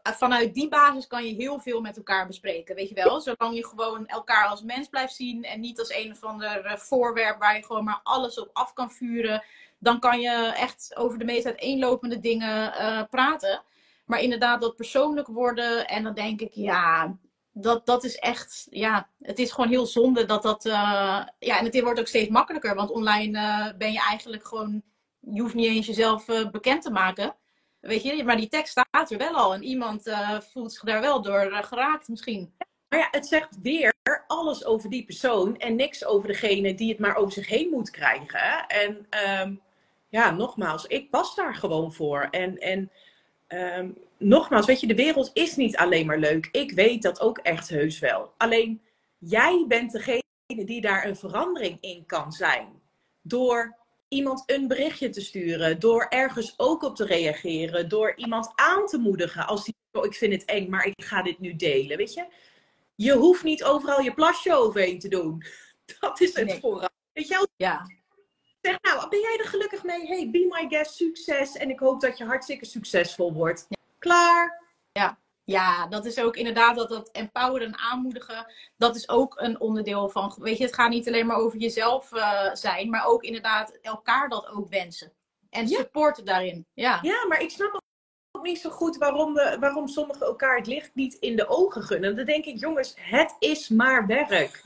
A: vanuit die basis kan je heel veel met elkaar bespreken. Weet je wel? Zolang je gewoon elkaar als mens blijft zien. En niet als een of ander voorwerp waar je gewoon maar alles op af kan vuren. dan kan je echt over de meest uiteenlopende dingen uh, praten. Maar inderdaad, dat persoonlijk worden. En dan denk ik, ja, dat, dat is echt, ja, het is gewoon heel zonde dat dat, uh, ja, en het wordt ook steeds makkelijker, want online uh, ben je eigenlijk gewoon, je hoeft niet eens jezelf uh, bekend te maken, weet je, maar die tekst staat er wel al en iemand voelt zich daar wel door geraakt misschien.
B: Maar ja, het zegt weer alles over die persoon en niks over degene die het maar over zich heen moet krijgen. En um, ja, nogmaals, ik pas daar gewoon voor. En, en um, nogmaals, weet je, de wereld is niet alleen maar leuk. Ik weet dat ook echt heus wel. Alleen jij bent degene die daar een verandering in kan zijn. Door iemand een berichtje te sturen, door ergens ook op te reageren, door iemand aan te moedigen als die, oh, ik vind het eng, maar ik ga dit nu delen, weet je. Je hoeft niet overal je plasje overheen te doen. (laughs) Dat is het nee. vooral. Weet je,
A: ja.
B: zeg nou, ben jij er gelukkig mee? Hey, be my guest, succes. En ik hoop dat je hartstikke succesvol wordt. Ja. Klaar.
A: Ja. Ja, dat is ook inderdaad dat dat empoweren en aanmoedigen. Dat is ook een onderdeel van. Weet je, het gaat niet alleen maar over jezelf uh, zijn, maar ook inderdaad elkaar dat ook wensen. En ja. supporten daarin. Ja.
B: ja, maar ik snap ook niet zo goed waarom, we, waarom sommigen elkaar het licht niet in de ogen gunnen. Dan denk ik, jongens, het is maar werk.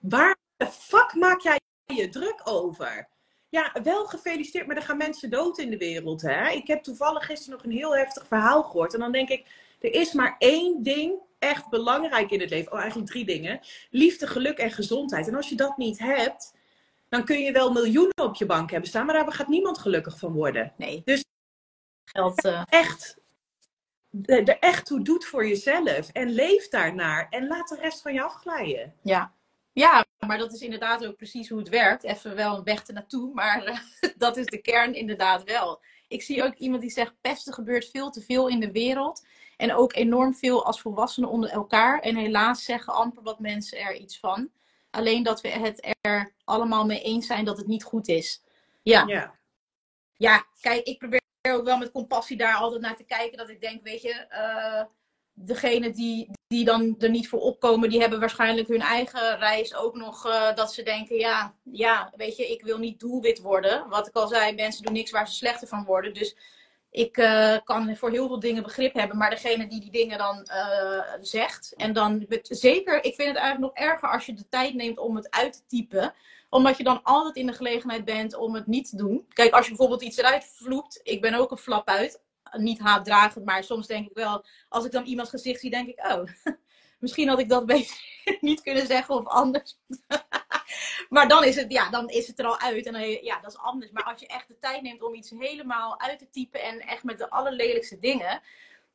B: Waar de fuck maak jij je druk over? Ja, wel gefeliciteerd, maar er gaan mensen dood in de wereld. Hè? Ik heb toevallig gisteren nog een heel heftig verhaal gehoord. En dan denk ik, er is maar één ding echt belangrijk in het leven. Oh, eigenlijk drie dingen. Liefde, geluk en gezondheid. En als je dat niet hebt, dan kun je wel miljoenen op je bank hebben staan. Maar daar gaat niemand gelukkig van worden.
A: Nee.
B: Dus
A: geld uh...
B: echt er echt toe doet voor jezelf. En leef daarnaar. En laat de rest van je afglijden.
A: Ja. Ja, maar dat is inderdaad ook precies hoe het werkt. Even wel een weg ernaartoe, maar uh, (laughs) dat is de kern inderdaad wel. Ik zie ook iemand die zegt: pesten gebeurt veel te veel in de wereld. En ook enorm veel als volwassenen onder elkaar. En helaas zeggen amper wat mensen er iets van. Alleen dat we het er allemaal mee eens zijn dat het niet goed is. Ja.
B: Ja,
A: ja kijk, ik probeer ook wel met compassie daar altijd naar te kijken. Dat ik denk, weet je, uh, degene die, die dan er niet voor opkomen, die hebben waarschijnlijk hun eigen reis ook nog. Uh, dat ze denken, ja, ja, weet je, ik wil niet doelwit worden. Wat ik al zei, mensen doen niks waar ze slechter van worden. Dus ik uh, kan voor heel veel dingen begrip hebben. Maar degene die die dingen dan zegt. En dan, zeker, ik vind het eigenlijk nog erger als je de tijd neemt om het uit te typen omdat je dan altijd in de gelegenheid bent om het niet te doen. Kijk, als je bijvoorbeeld iets eruit vloept. Ik ben ook een flap uit. Niet haatdragend, maar soms denk ik wel. Als ik dan iemands gezicht zie, denk ik, oh, (laughs) misschien had ik dat beter (laughs) niet kunnen zeggen of anders. (laughs) (laughs) maar dan is, het, ja, dan is het er al uit. En ja, dat is anders. Maar als je echt de tijd neemt om iets helemaal uit te typen. En echt met de allerlelijkste dingen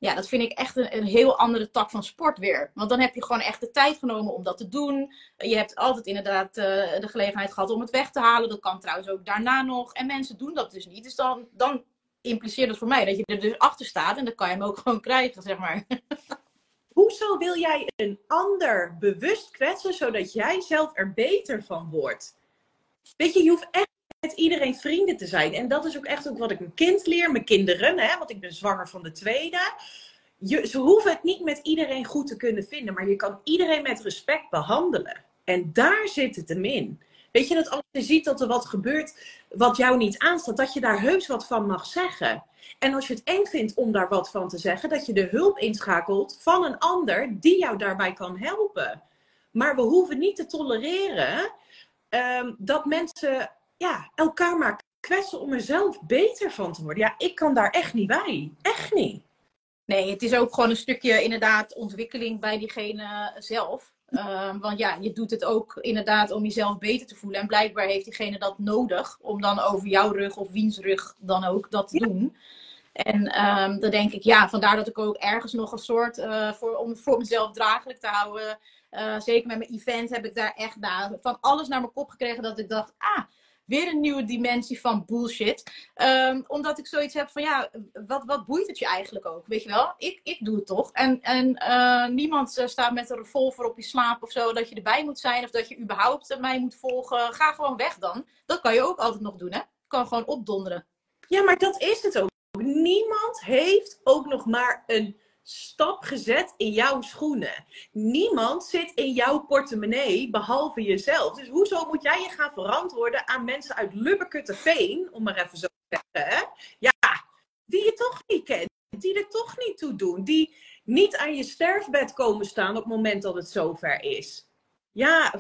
A: ja, dat vind ik echt een, een heel andere tak van sport weer. Want dan heb je gewoon echt de tijd genomen om dat te doen. Je hebt altijd inderdaad uh, de gelegenheid gehad om het weg te halen. Dat kan trouwens ook daarna nog. En mensen doen dat dus niet. Dus dan, dan impliceert dat voor mij dat je er dus achter staat. En dan kan je hem ook (laughs) gewoon krijgen, zeg maar. (laughs)
B: Hoezo wil jij een ander bewust kwetsen, zodat jij zelf er beter van wordt? Weet je, je hoeft echt met iedereen vrienden te zijn. En dat is ook echt ook wat ik mijn kind leer, mijn kinderen, hè, want ik ben zwanger van de tweede. Je, ze hoeven het niet met iedereen goed te kunnen vinden, maar je kan iedereen met respect behandelen. En daar zit het hem in. Weet je, dat als je ziet dat er wat gebeurt wat jou niet aanstaat, dat je daar heus wat van mag zeggen. En als je het eng vindt om daar wat van te zeggen, dat je de hulp inschakelt van een ander die jou daarbij kan helpen. Maar we hoeven niet te tolereren um, dat mensen ja, elkaar maar kwetsen om er zelf beter van te worden. Ja, ik kan daar echt niet bij. Echt niet.
A: Nee, het is ook gewoon een stukje inderdaad ontwikkeling bij diegene zelf. Uh, want ja, je doet het ook inderdaad om jezelf beter te voelen. En blijkbaar heeft diegene dat nodig om dan over jouw rug of wiens rug dan ook dat te ja. doen. En um, dan denk ik, ja, vandaar dat ik ook ergens nog een soort, uh, voor, om voor mezelf draaglijk te houden. Uh, zeker met mijn event heb ik daar echt van alles naar mijn kop gekregen dat ik dacht, ah, weer een nieuwe dimensie van bullshit. Um, omdat ik zoiets heb van ja, wat, wat boeit het je eigenlijk ook? Weet je wel? Ik, ik doe het toch. En, en uh, niemand uh, staat met een revolver op je slaap of zo dat je erbij moet zijn. Of dat je überhaupt mij moet volgen. Ga gewoon weg dan. Dat kan je ook altijd nog doen, hè? Kan gewoon opdonderen.
B: Ja, maar dat is het ook. Niemand heeft ook nog maar een stap gezet in jouw schoenen. Niemand zit in jouw portemonnee behalve jezelf. Dus hoezo moet jij je gaan verantwoorden aan mensen uit Lubberkutteveen, om maar even zo te zeggen, ja, die je toch niet kent, die er toch niet toe doen, die niet aan je sterfbed komen staan op het moment dat het zover is. Ja,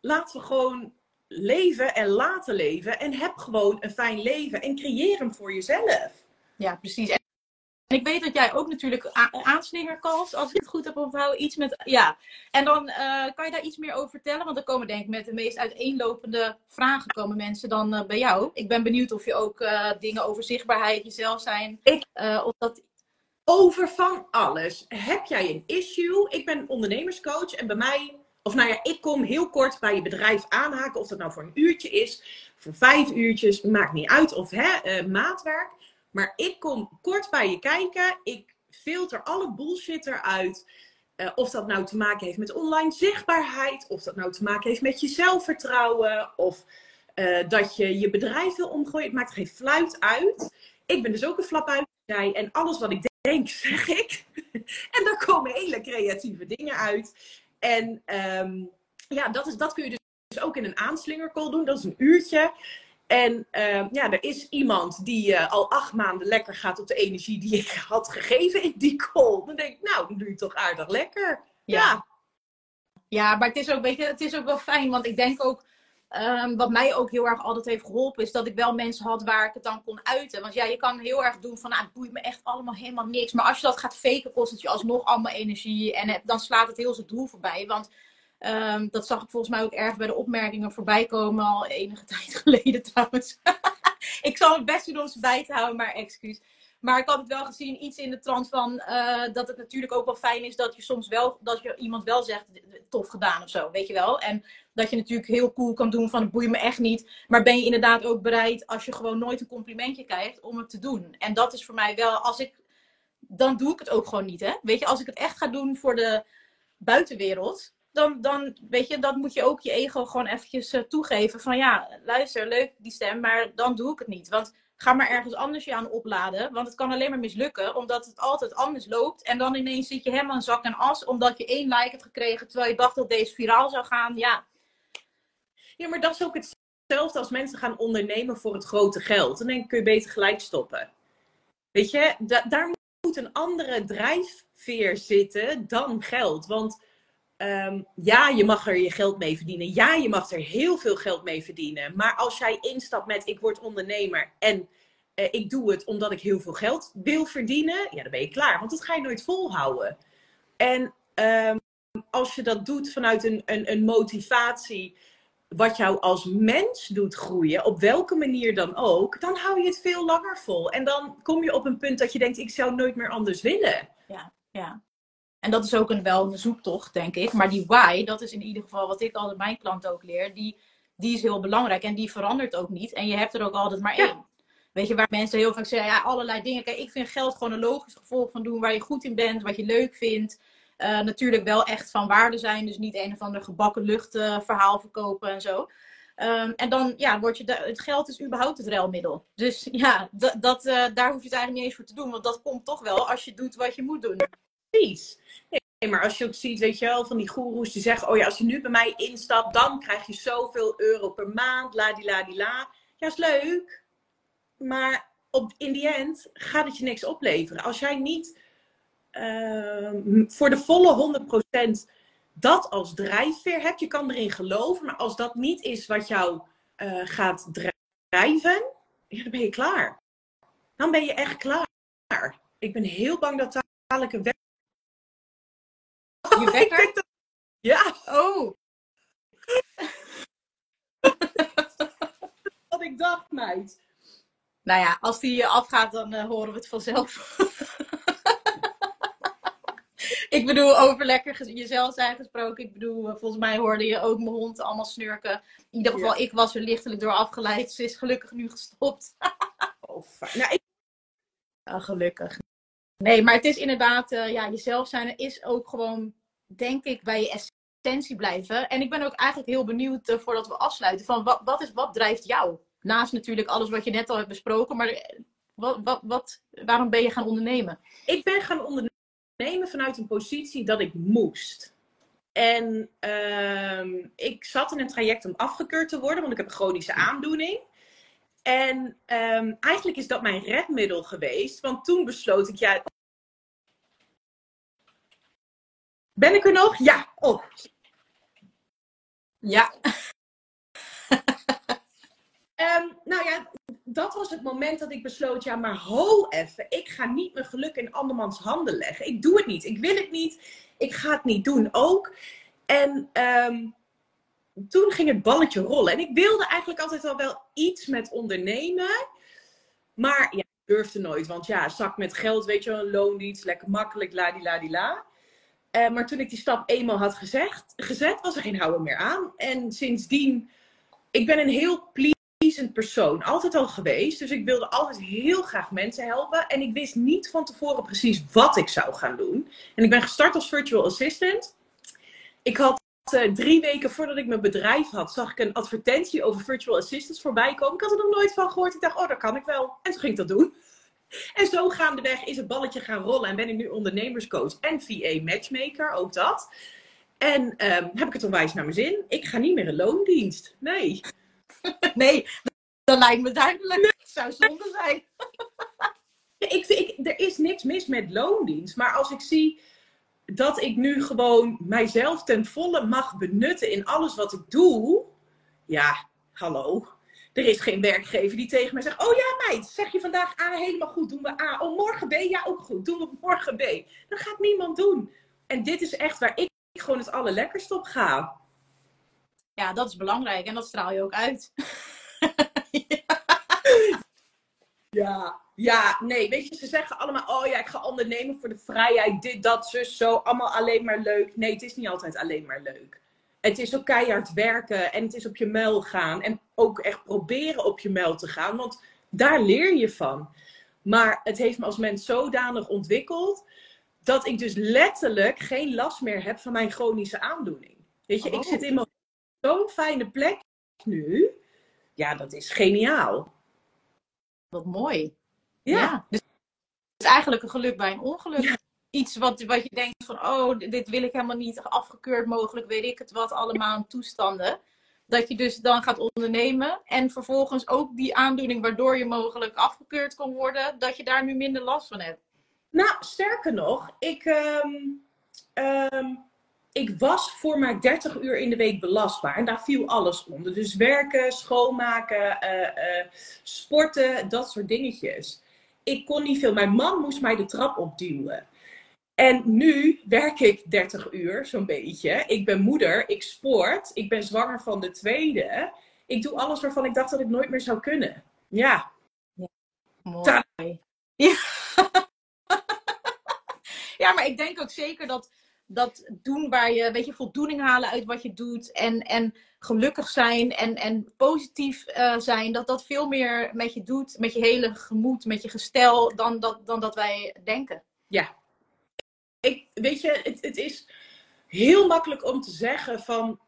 B: laten we gewoon leven en laten leven en heb gewoon een fijn leven en creëer hem voor jezelf.
A: Ja, precies. En ik weet dat jij ook natuurlijk aanslingerkals, als ik het goed heb onthouden, iets met. Ja. En dan uh, kan je daar iets meer over vertellen? Want dan komen denk ik met de meest uiteenlopende vragen komen mensen dan uh, bij jou. Ik ben benieuwd of je ook uh, dingen over zichtbaarheid, jezelf zijn.
B: Ik, of dat... Over van alles. Heb jij een issue? Ik ben ondernemerscoach en bij mij, of nou ja, ik kom heel kort bij je bedrijf aanhaken. Of dat nou voor een uurtje is, voor vijf uurtjes, maakt niet uit. Of hè, maatwerk. Maar ik kom kort bij je kijken. Ik filter alle bullshit eruit. Uh, of dat nou te maken heeft met online zichtbaarheid. Of dat nou te maken heeft met je zelfvertrouwen. Of uh, dat je je bedrijf wil omgooien. Het maakt geen fluit uit. Ik ben dus ook een flap uit. En alles wat ik denk, (laughs) zeg ik. en daar komen hele creatieve dingen uit. En um, ja, dat, is, dat kun je dus ook in een aanslingercall doen. Dat is een uurtje. En uh, ja, er is iemand die uh, al acht maanden lekker gaat op de energie die ik (laughs) had gegeven in die call. Dan denk ik, nou, dan doe je toch aardig lekker. Ja.
A: ja. Ja, maar het is, ook, weet je, het is ook wel fijn, want ik denk ook, um, wat mij ook heel erg altijd heeft geholpen, is dat ik wel mensen had waar ik het dan kon uiten. Want ja, je kan heel erg doen van, nou, het boeit me echt allemaal helemaal niks. Maar als je dat gaat faken, kost het je alsnog allemaal energie en het, dan slaat het heel zijn doel voorbij. Want Um, dat zag ik volgens mij ook erg bij de opmerkingen voorbij komen, al enige (laughs) tijd geleden trouwens. (laughs) ik zal het best doen om ze bij te houden, maar excuus. Maar ik had het wel gezien, iets in de trant van uh, dat het natuurlijk ook wel fijn is dat je soms wel, dat je iemand wel zegt, tof gedaan of zo, weet je wel. En dat je natuurlijk heel cool kan doen van, het boeit me echt niet. Maar ben je inderdaad ook bereid, als je gewoon nooit een complimentje krijgt, om het te doen. En dat is voor mij wel, als ik, dan doe ik het ook gewoon niet, hè. Weet je, als ik het echt ga doen voor de buitenwereld, dan, dan weet je, dat moet je ook je ego gewoon eventjes uh, toegeven. Van ja, luister, leuk die stem, maar dan doe ik het niet. Want ga maar ergens anders je aan opladen. Want het kan alleen maar mislukken, omdat het altijd anders loopt. En dan ineens zit je helemaal in zak en as, omdat je één like hebt gekregen, terwijl je dacht dat deze viraal zou gaan. Ja.
B: Ja, maar dat is ook hetzelfde als mensen gaan ondernemen voor het grote geld. Dan denk ik, kun je beter gelijk stoppen. Weet je, da daar moet een andere drijfveer zitten dan geld. Want Um, ja, je mag er je geld mee verdienen. Ja, je mag er heel veel geld mee verdienen. Maar als jij instapt met ik word ondernemer en uh, ik doe het omdat ik heel veel geld wil verdienen, ja, dan ben je klaar. Want dat ga je nooit volhouden. En um, als je dat doet vanuit een, een, een motivatie wat jou als mens doet groeien, op welke manier dan ook, dan hou je het veel langer vol. En dan kom je op een punt dat je denkt, ik zou nooit meer anders willen.
A: Ja, ja. En dat is ook een, wel een zoektocht, denk ik. Maar die why, dat is in ieder geval wat ik altijd mijn klanten ook leer. Die, die is heel belangrijk en die verandert ook niet. En je hebt er ook altijd maar één. Weet je, waar mensen heel vaak zeggen, ja, allerlei dingen. Kijk, ik vind geld gewoon een logisch gevolg van doen waar je goed in bent, wat je leuk vindt. Uh, natuurlijk wel echt van waarde zijn. Dus niet een of ander gebakken lucht uh, verhaal verkopen en zo. Um, en dan ja, word je de, het geld is überhaupt het ruilmiddel. Dus ja, dat, uh, daar hoef je het eigenlijk niet eens voor te doen. Want dat komt toch wel als je doet wat je moet doen.
B: Precies. Nee, maar als je ook ziet, weet je wel, van die goeroes die zeggen: Oh ja, als je nu bij mij instapt, dan krijg je zoveel euro per maand. La di la la. Ja, is leuk. Maar op, in die end gaat het je niks opleveren. Als jij niet uh, voor de volle 100% dat als drijfveer hebt, je kan erin geloven, maar als dat niet is wat jou uh, gaat drijven, ja, dan ben je klaar. Dan ben je echt klaar. Ik ben heel bang dat dadelijk een
A: je (laughs) wekker?
B: Ja.
A: Oh. (laughs)
B: Wat ik dacht, meid.
A: Nou ja, als die afgaat, dan uh, horen we het vanzelf. (laughs) ik bedoel, over lekker jezelf zijn gesproken. Ik bedoel, uh, volgens mij hoorde je ook mijn hond allemaal snurken. In ieder geval, ja. ik was er lichtelijk door afgeleid. Ze is gelukkig nu gestopt.
B: oh, nou, ik...
A: gelukkig. Nee, maar het is inderdaad, uh, ja, jezelf zijn is ook gewoon denk ik, bij je essentie blijven. En ik ben ook eigenlijk heel benieuwd, uh, voordat we afsluiten, van wat, wat, is, wat drijft jou? Naast natuurlijk alles wat je net al hebt besproken, maar wat, wat, wat, waarom ben je gaan ondernemen?
B: Ik ben gaan ondernemen ondernemen vanuit een positie dat ik moest. En ehm, ik zat in een traject om afgekeurd te worden, want ik heb een chronische aandoening. En ehm, eigenlijk is dat mijn redmiddel geweest, want toen besloot ik, ja. Ben ik er nog? Ja. Oh.
A: Ja. (laughs)
B: Ehm, nou ja, dat was het moment dat ik besloot, ja, maar ho even. Ik ga niet mijn geluk in andermans handen leggen. Ik doe het niet. Ik wil het niet. Ik ga het niet doen ook. En ehm, toen ging het balletje rollen. En ik wilde eigenlijk altijd al wel iets met ondernemen. Maar ja, ik durfde nooit. Want ja, zak met geld, weet je wel, een loondienst, lekker makkelijk, la di la di la. Uh, maar toen ik die stap eenmaal had gezegd, gezet, was er geen houden meer aan. En sindsdien, ik ben een heel pleasend persoon. Altijd al geweest. Dus ik wilde altijd heel graag mensen helpen. En ik wist niet van tevoren precies wat ik zou gaan doen. En ik ben gestart als virtual assistant. Ik had uh, drie weken voordat ik mijn bedrijf had, zag ik een advertentie over virtual assistants voorbij komen. Ik had er nog nooit van gehoord. Ik dacht, oh, dat kan ik wel. En toen ging ik dat doen. En zo gaandeweg is het balletje gaan rollen. En ben ik nu ondernemerscoach en VA matchmaker, ook dat. En um, heb ik het onwijs naar mijn zin. Ik ga niet meer een loondienst. Nee. (laughs)
A: Nee, dat lijkt me duidelijk. Nee. Het zou zonde zijn. (laughs)
B: ik, ik, er is niks mis met loondienst. Maar als ik zie dat ik nu gewoon mijzelf ten volle mag benutten in alles wat ik doe. Ja, hallo. Er is geen werkgever die tegen mij zegt: Oh ja, meid, zeg je vandaag A helemaal goed, doen we A. Oh, morgen B, ja, ook goed, doen we morgen B. Dat gaat niemand doen. En dit is echt waar ik gewoon het allerlekkerst op ga.
A: Ja, dat is belangrijk en dat straal je ook uit. (laughs)
B: ja. Ja, nee, weet je, ze zeggen allemaal, oh ja, ik ga ondernemen voor de vrijheid, dit, dat, zus, zo, allemaal alleen maar leuk. Nee, het is niet altijd alleen maar leuk. Het is ook keihard werken en het is op je muil gaan en ook echt proberen op je muil te gaan, want daar leer je van. Maar het heeft me als mens zodanig ontwikkeld dat ik dus letterlijk geen last meer heb van mijn chronische aandoening. Weet je, ik zit in zo'n fijne plek nu. Ja, dat is geniaal.
A: Wat mooi. Ja. Dus het is eigenlijk een geluk bij een ongeluk. Iets wat, wat je denkt van, oh, dit wil ik helemaal niet, afgekeurd mogelijk, weet ik het wat, allemaal toestanden. Dat je dus dan gaat ondernemen en vervolgens ook die aandoening waardoor je mogelijk afgekeurd kon worden, dat je daar nu minder last van hebt.
B: Nou, sterker nog, ik, um, um, ik was voor maar 30 uur in de week belastbaar. En daar viel alles onder. Dus werken, schoonmaken, uh, uh, sporten, dat soort dingetjes ik kon niet veel. Mijn man moest mij de trap opduwen. En nu werk ik 30 uur, zo'n beetje. Ik ben moeder, ik sport, ik ben zwanger van de tweede. Ik doe alles waarvan ik dacht dat ik nooit meer zou kunnen. Ja.
A: ja mooi. Ja. (laughs) ja, maar ik denk ook zeker dat dat doen waar je, weet je, voldoening halen uit wat je doet. En, en gelukkig zijn en, en positief uh, zijn. Dat dat veel meer met je doet, met je hele gemoed, met je gestel, dan dat, dan dat wij denken.
B: Ja. Ik, weet je, het, het is heel makkelijk om te zeggen van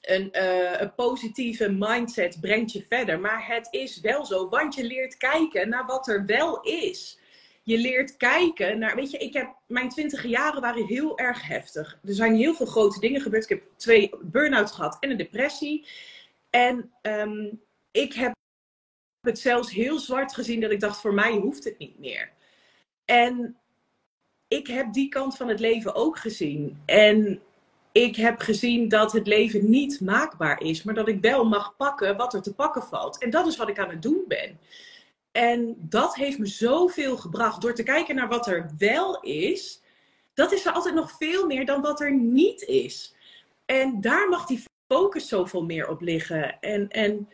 B: een, uh, een, positieve mindset brengt je verder. Maar het is wel zo, want je leert kijken naar wat er wel is je leert kijken naar, weet je, ik heb, mijn twintig jaren waren heel erg heftig. Er zijn heel veel grote dingen gebeurd. Ik heb twee burn-outs gehad en een depressie. En um, ik heb het zelfs heel zwart gezien dat ik dacht, voor mij hoeft het niet meer. En ik heb die kant van het leven ook gezien. En ik heb gezien dat het leven niet maakbaar is, maar dat ik wel mag pakken wat er te pakken valt. En dat is wat ik aan het doen ben. En dat heeft me zoveel gebracht door te kijken naar wat er wel is. Dat is er altijd nog veel meer dan wat er niet is. En daar mag die focus zoveel meer op liggen. En, en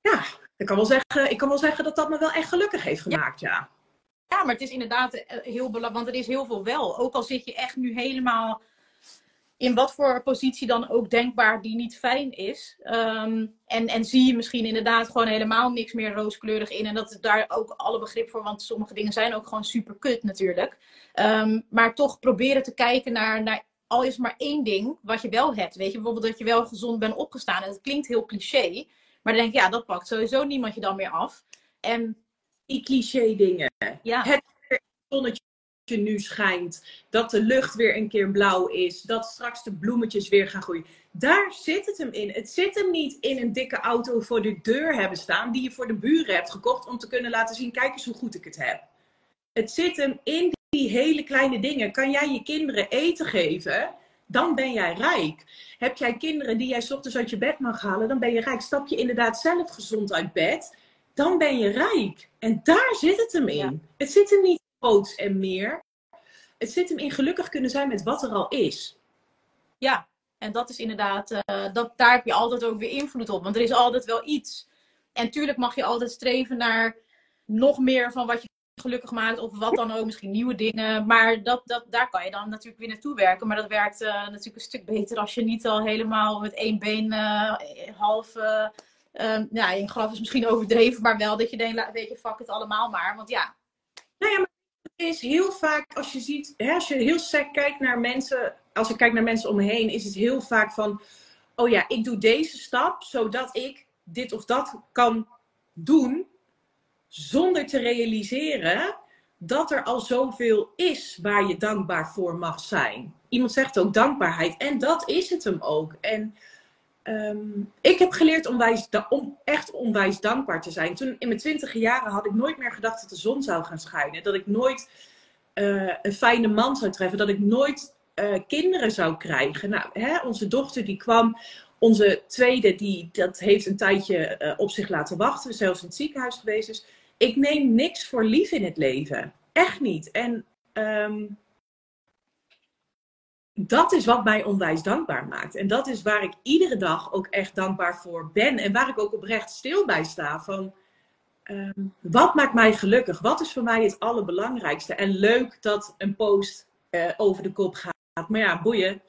B: ja, ik kan, wel zeggen, ik kan wel zeggen dat dat me wel echt gelukkig heeft gemaakt, ja.
A: Ja, maar het is inderdaad eh, heel belangrijk, want er is heel veel wel. Ook al zit je echt nu helemaal in wat voor positie dan ook denkbaar die niet fijn is. Ehm, en, en zie je misschien inderdaad gewoon helemaal niks meer rooskleurig in. En dat is daar ook alle begrip voor, want sommige dingen zijn ook gewoon super kut natuurlijk. Um, maar toch proberen te kijken naar, naar al is maar één ding wat je wel hebt. Weet je, bijvoorbeeld dat je wel gezond bent opgestaan. En dat klinkt heel cliché. Maar dan denk ik, ja, dat pakt sowieso niemand je dan meer af. En
B: die cliché dingen. Ja. Het zonnetje nu schijnt. Dat de lucht weer een keer blauw is. Dat straks de bloemetjes weer gaan groeien. Daar zit het hem in. Het zit hem niet in een dikke auto voor de deur hebben staan. Die je voor de buren hebt gekocht om te kunnen laten zien. Kijk eens hoe goed ik het heb. Het zit hem in die hele kleine dingen. Kan jij je kinderen eten geven? Dan ben jij rijk. Heb jij kinderen die jij ochtends uit je bed mag halen? Dan ben je rijk. Stap je inderdaad zelf gezond uit bed? Dan ben je rijk. En daar zit het hem in. Het zit hem niet groots en meer. Het zit hem in gelukkig kunnen zijn met wat er al is.
A: Ja, en dat is inderdaad, uh, dat, daar heb je altijd ook weer invloed op. Want er is altijd wel iets. En tuurlijk mag je altijd streven naar nog meer van wat je gelukkig maakt. Of wat dan ook, misschien nieuwe dingen. Maar dat, dat, daar kan je dan natuurlijk weer naartoe werken. Maar dat werkt uh, natuurlijk een stuk beter als je niet al helemaal met één been uh, half... Uh, ja, in graf is misschien overdreven, maar wel dat je denkt, weet je, fuck het allemaal maar. Want ja.
B: Nou ja, maar het is heel vaak, als je ziet, hè, als je heel sec kijkt naar mensen, als ik kijk naar mensen om me heen, is het heel vaak van, oh ja, ik doe deze stap, zodat ik dit of dat kan doen zonder te realiseren dat er al zoveel is waar je dankbaar voor mag zijn. Iemand zegt ook dankbaarheid en dat is het hem ook. En um, ik heb geleerd om echt onwijs dankbaar te zijn. Toen in mijn twintige jaren had ik nooit meer gedacht dat de zon zou gaan schijnen. Dat ik nooit uh, een fijne man zou treffen. Dat ik nooit uh, kinderen zou krijgen. Nou, hè, onze dochter die kwam onze tweede, die, dat heeft een tijdje uh, op zich laten wachten, zelfs in het ziekenhuis geweest. Dus ik neem niks voor lief in het leven. Echt niet. En um, dat is wat mij onwijs dankbaar maakt. En dat is waar ik iedere dag ook echt dankbaar voor ben. En waar ik ook oprecht stil bij sta. Van, um, wat maakt mij gelukkig? Wat is voor mij het allerbelangrijkste? En leuk dat een post uh, over de kop gaat. Maar ja, boeien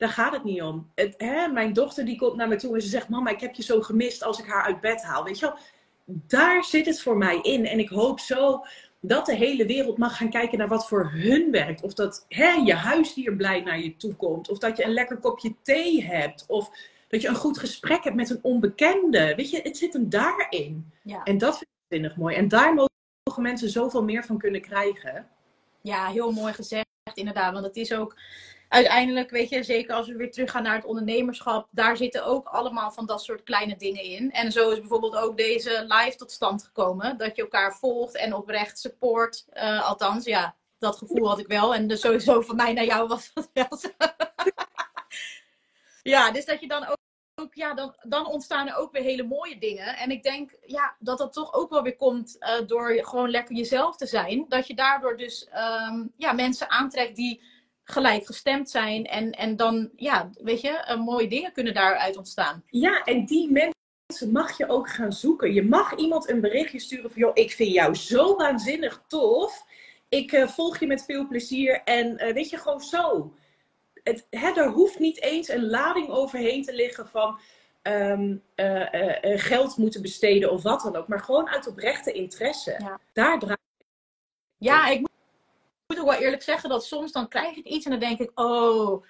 B: daar gaat het niet om. Het, hè, mijn dochter die komt naar me toe en ze zegt: Mama, ik heb je zo gemist als ik haar uit bed haal. Weet je wel, daar zit het voor mij in. En ik hoop zo dat de hele wereld mag gaan kijken naar wat voor hun werkt. Of dat hè, je huisdier blij naar je toe komt. Of dat je een lekker kopje thee hebt. Of dat je een goed gesprek hebt met een onbekende. Weet je, het zit hem daarin. Ja. En dat vind ik vinnig mooi. En daar mogen mensen zoveel meer van kunnen krijgen.
A: Ja, heel mooi gezegd, inderdaad. Want het is ook uiteindelijk, weet je, zeker als we weer teruggaan naar het ondernemerschap, daar zitten ook allemaal van dat soort kleine dingen in. En zo is bijvoorbeeld ook deze live tot stand gekomen. Dat je elkaar volgt en oprecht support. Uh, althans, ja, dat gevoel had ik wel. En dus sowieso van mij naar jou was dat wel zo. (laughs) ja, dus dat je dan ook. Ja, dan, dan ontstaan er ook weer hele mooie dingen. En ik denk ja, dat dat toch ook wel weer komt uh, door gewoon lekker jezelf te zijn. Dat je daardoor dus um, ja, mensen aantrekt die gelijk gestemd zijn. En, en dan, ja, weet je, uh, mooie dingen kunnen daaruit ontstaan.
B: Ja, en die mensen mag je ook gaan zoeken. Je mag iemand een berichtje sturen van, joh, ik vind jou zo waanzinnig tof. Ik uh, volg je met veel plezier. En uh, weet je, gewoon zo. Het, hè, er hoeft niet eens een lading overheen te liggen van... Um, geld moeten besteden of wat dan ook. Maar gewoon uit oprechte interesse. Ja. Daar draait
A: Ja, ik moet ook wel eerlijk zeggen dat soms dan krijg ik iets en dan denk ik, oh,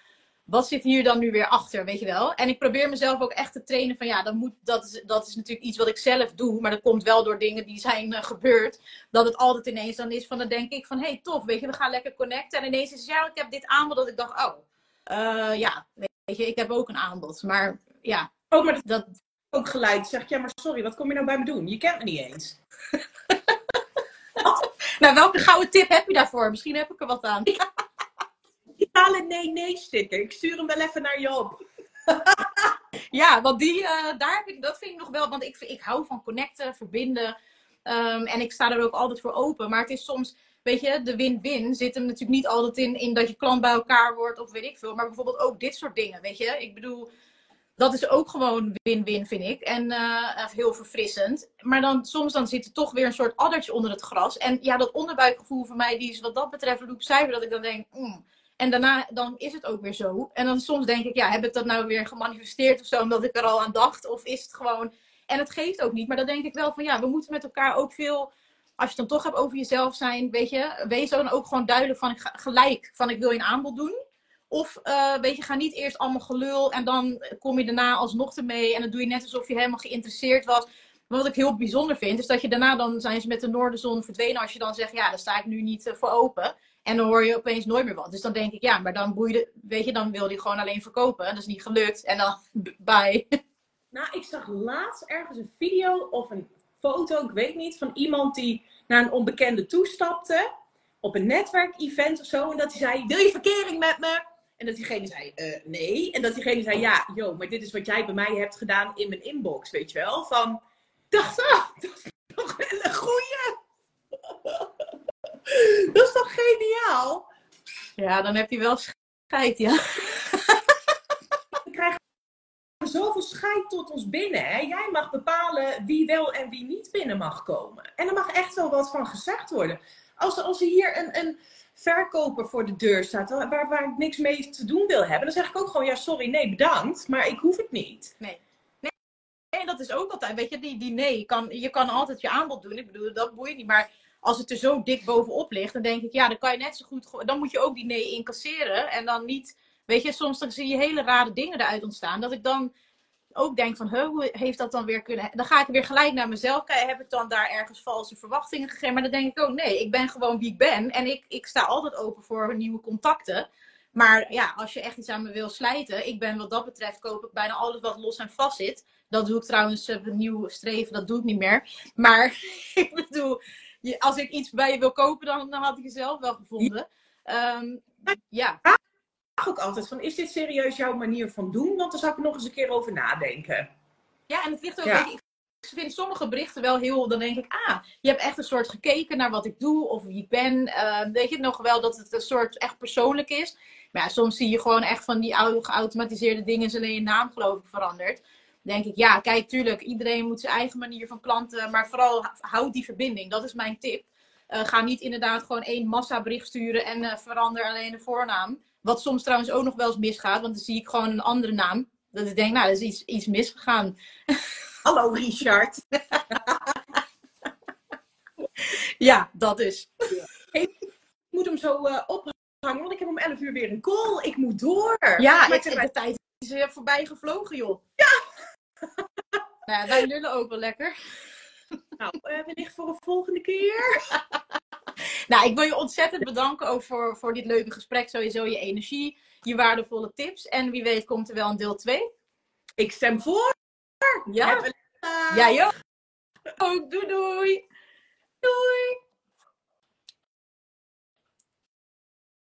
A: wat zit hier dan nu weer achter, weet je wel? En ik probeer mezelf ook echt te trainen van, ja, dan moet, dat, is, dat is natuurlijk iets wat ik zelf doe, maar dat komt wel door dingen die zijn uh, gebeurd. Dat het altijd ineens dan is van, dan denk ik van, hé, hey, tof, weet je, we gaan lekker connecten. En ineens is ja, ik heb dit aanbod, dat ik dacht, oh, uh, ja, weet je, ik heb ook een aanbod. Maar ja,
B: oh, maar dat, dat ook gelijk. Zeg ja, maar sorry, wat kom je nou bij me doen? Je kent me niet eens. (laughs)
A: nou, welke gouden tip heb je daarvoor? Misschien heb ik er wat aan.
B: Digitale nee-nee-sticker. Ik stuur hem wel even naar je op. (laughs)
A: ja, want die, uh, daar heb ik, dat vind ik nog wel. Want ik, ik hou van connecten, verbinden. Um, en ik sta er ook altijd voor open. Maar het is soms, weet je, de win-win zit hem natuurlijk niet altijd in, in dat je klant bij elkaar wordt of weet ik veel. Maar bijvoorbeeld ook dit soort dingen, weet je. Ik bedoel, dat is ook gewoon win-win, vind ik. En uh, heel verfrissend. Maar dan soms dan zit er toch weer een soort addertje onder het gras. En ja, dat onderbuikgevoel van mij, die is wat dat betreft roep cijfer. Dat ik dan denk, mm. en daarna dan is het ook weer zo. En dan soms denk ik, ja, heb ik dat nou weer gemanifesteerd of zo, omdat ik er al aan dacht? Of is het gewoon. En het geeft ook niet. Maar dan denk ik wel van ja, we moeten met elkaar ook veel. Als je het dan toch hebt over jezelf zijn, weet je, wees dan ook gewoon duidelijk van gelijk van ik wil je een aanbod doen. Of uh, weet je, ga niet eerst allemaal gelul en dan kom je daarna alsnog ermee en dan doe je net alsof je helemaal geïnteresseerd was. Wat ik heel bijzonder vind, is dat je daarna dan zijn ze met de noordenzon verdwenen als je dan zegt, ja, daar sta ik nu niet uh, voor open. En dan hoor je opeens nooit meer wat. Dus dan denk ik, ja, maar dan boeide, weet je, dan wil hij gewoon alleen verkopen. Dat is niet gelukt. En dan, (laughs) bye.
B: Nou, ik zag laatst ergens een video of een foto, ik weet niet, van iemand die naar een onbekende toestapte. Op een netwerkevent of zo. En dat hij zei, wil je verkering met me? En dat diegene zei, uh, nee. En dat diegene zei, ja, joh, maar dit is wat jij bij mij hebt gedaan in mijn inbox, weet je wel. Van, dacht, (laughs) dat is toch een goeie. (laughs) dat is toch geniaal?
A: Ja, dan heb je wel scheid, ja. (laughs)
B: We krijgen zoveel scheid tot ons binnen. Hè? Jij mag bepalen wie wel en wie niet binnen mag komen. En er mag echt wel wat van gezegd worden. Als, als er hier een, een verkoper voor de deur staat, waar, waar ik niks mee te doen wil hebben, dan zeg ik ook gewoon, ja, sorry, nee, bedankt, maar ik hoef het niet.
A: Nee. Nee, en dat is ook altijd, weet je, die, die nee, kan, je kan altijd je aanbod doen. Ik bedoel, dat boeit niet, maar als het er zo dik bovenop ligt, dan denk ik, ja, dan kan je net zo goed, dan moet je ook die nee incasseren en dan niet, weet je, soms dan zie je hele rare dingen eruit ontstaan, dat ik dan ook denk van, hoe heeft dat dan weer kunnen... Dan ga ik weer gelijk naar mezelf kijken. Heb ik dan daar ergens valse verwachtingen gegeven? Maar dan denk ik ook, nee, ik ben gewoon wie ik ben. En ik, ik sta altijd open voor nieuwe contacten. Maar ja, als je echt iets aan me wil slijten, ik ben wat dat betreft, koop ik bijna alles wat los en vast zit. Dat doe ik trouwens, uh, nieuw streven, dat doe ik niet meer. Maar (laughs) ik bedoel, als ik iets bij je wil kopen, dan, dan had ik jezelf wel gevonden. Um, ja
B: ook altijd van, is dit serieus jouw manier van doen? Want daar zou ik nog eens een keer over nadenken.
A: Ja, en het ligt ook, ja. ik vind sommige berichten wel heel, dan denk ik, ah, je hebt echt een soort gekeken naar wat ik doe of wie ik ben. Uh, weet je nog wel dat het een soort echt persoonlijk is. Maar ja, soms zie je gewoon echt van die oude geautomatiseerde dingen, is alleen je naam geloof ik veranderd. Dan denk ik, ja, kijk, tuurlijk, iedereen moet zijn eigen manier van klanten, maar vooral houd die verbinding. Dat is mijn tip. Uh, ga niet inderdaad gewoon één massabericht sturen en uh, verander alleen de voornaam. Wat soms trouwens ook nog wel eens misgaat, want dan zie ik gewoon een andere naam. Dat ik denk, nou, er is iets, iets misgegaan. (laughs)
B: Hallo Richard. (laughs)
A: ja, dat is.
B: Hey, ik moet hem zo uh, ophangen, want ik heb om 11 uur weer een call. Ik moet door.
A: Ja, ik, de tijd is weer voorbij gevlogen, joh.
B: Ja. (laughs)
A: nou, wij lullen ook wel lekker.
B: Nou, uh, wellicht voor een volgende keer. (laughs)
A: Nou, ik wil je ontzettend bedanken ook voor, voor dit leuke gesprek. Sowieso je energie, je waardevolle tips. En wie weet komt er wel een deel 2.
B: Ik stem voor.
A: Ja. Ja, joh. Ook. Doei doei.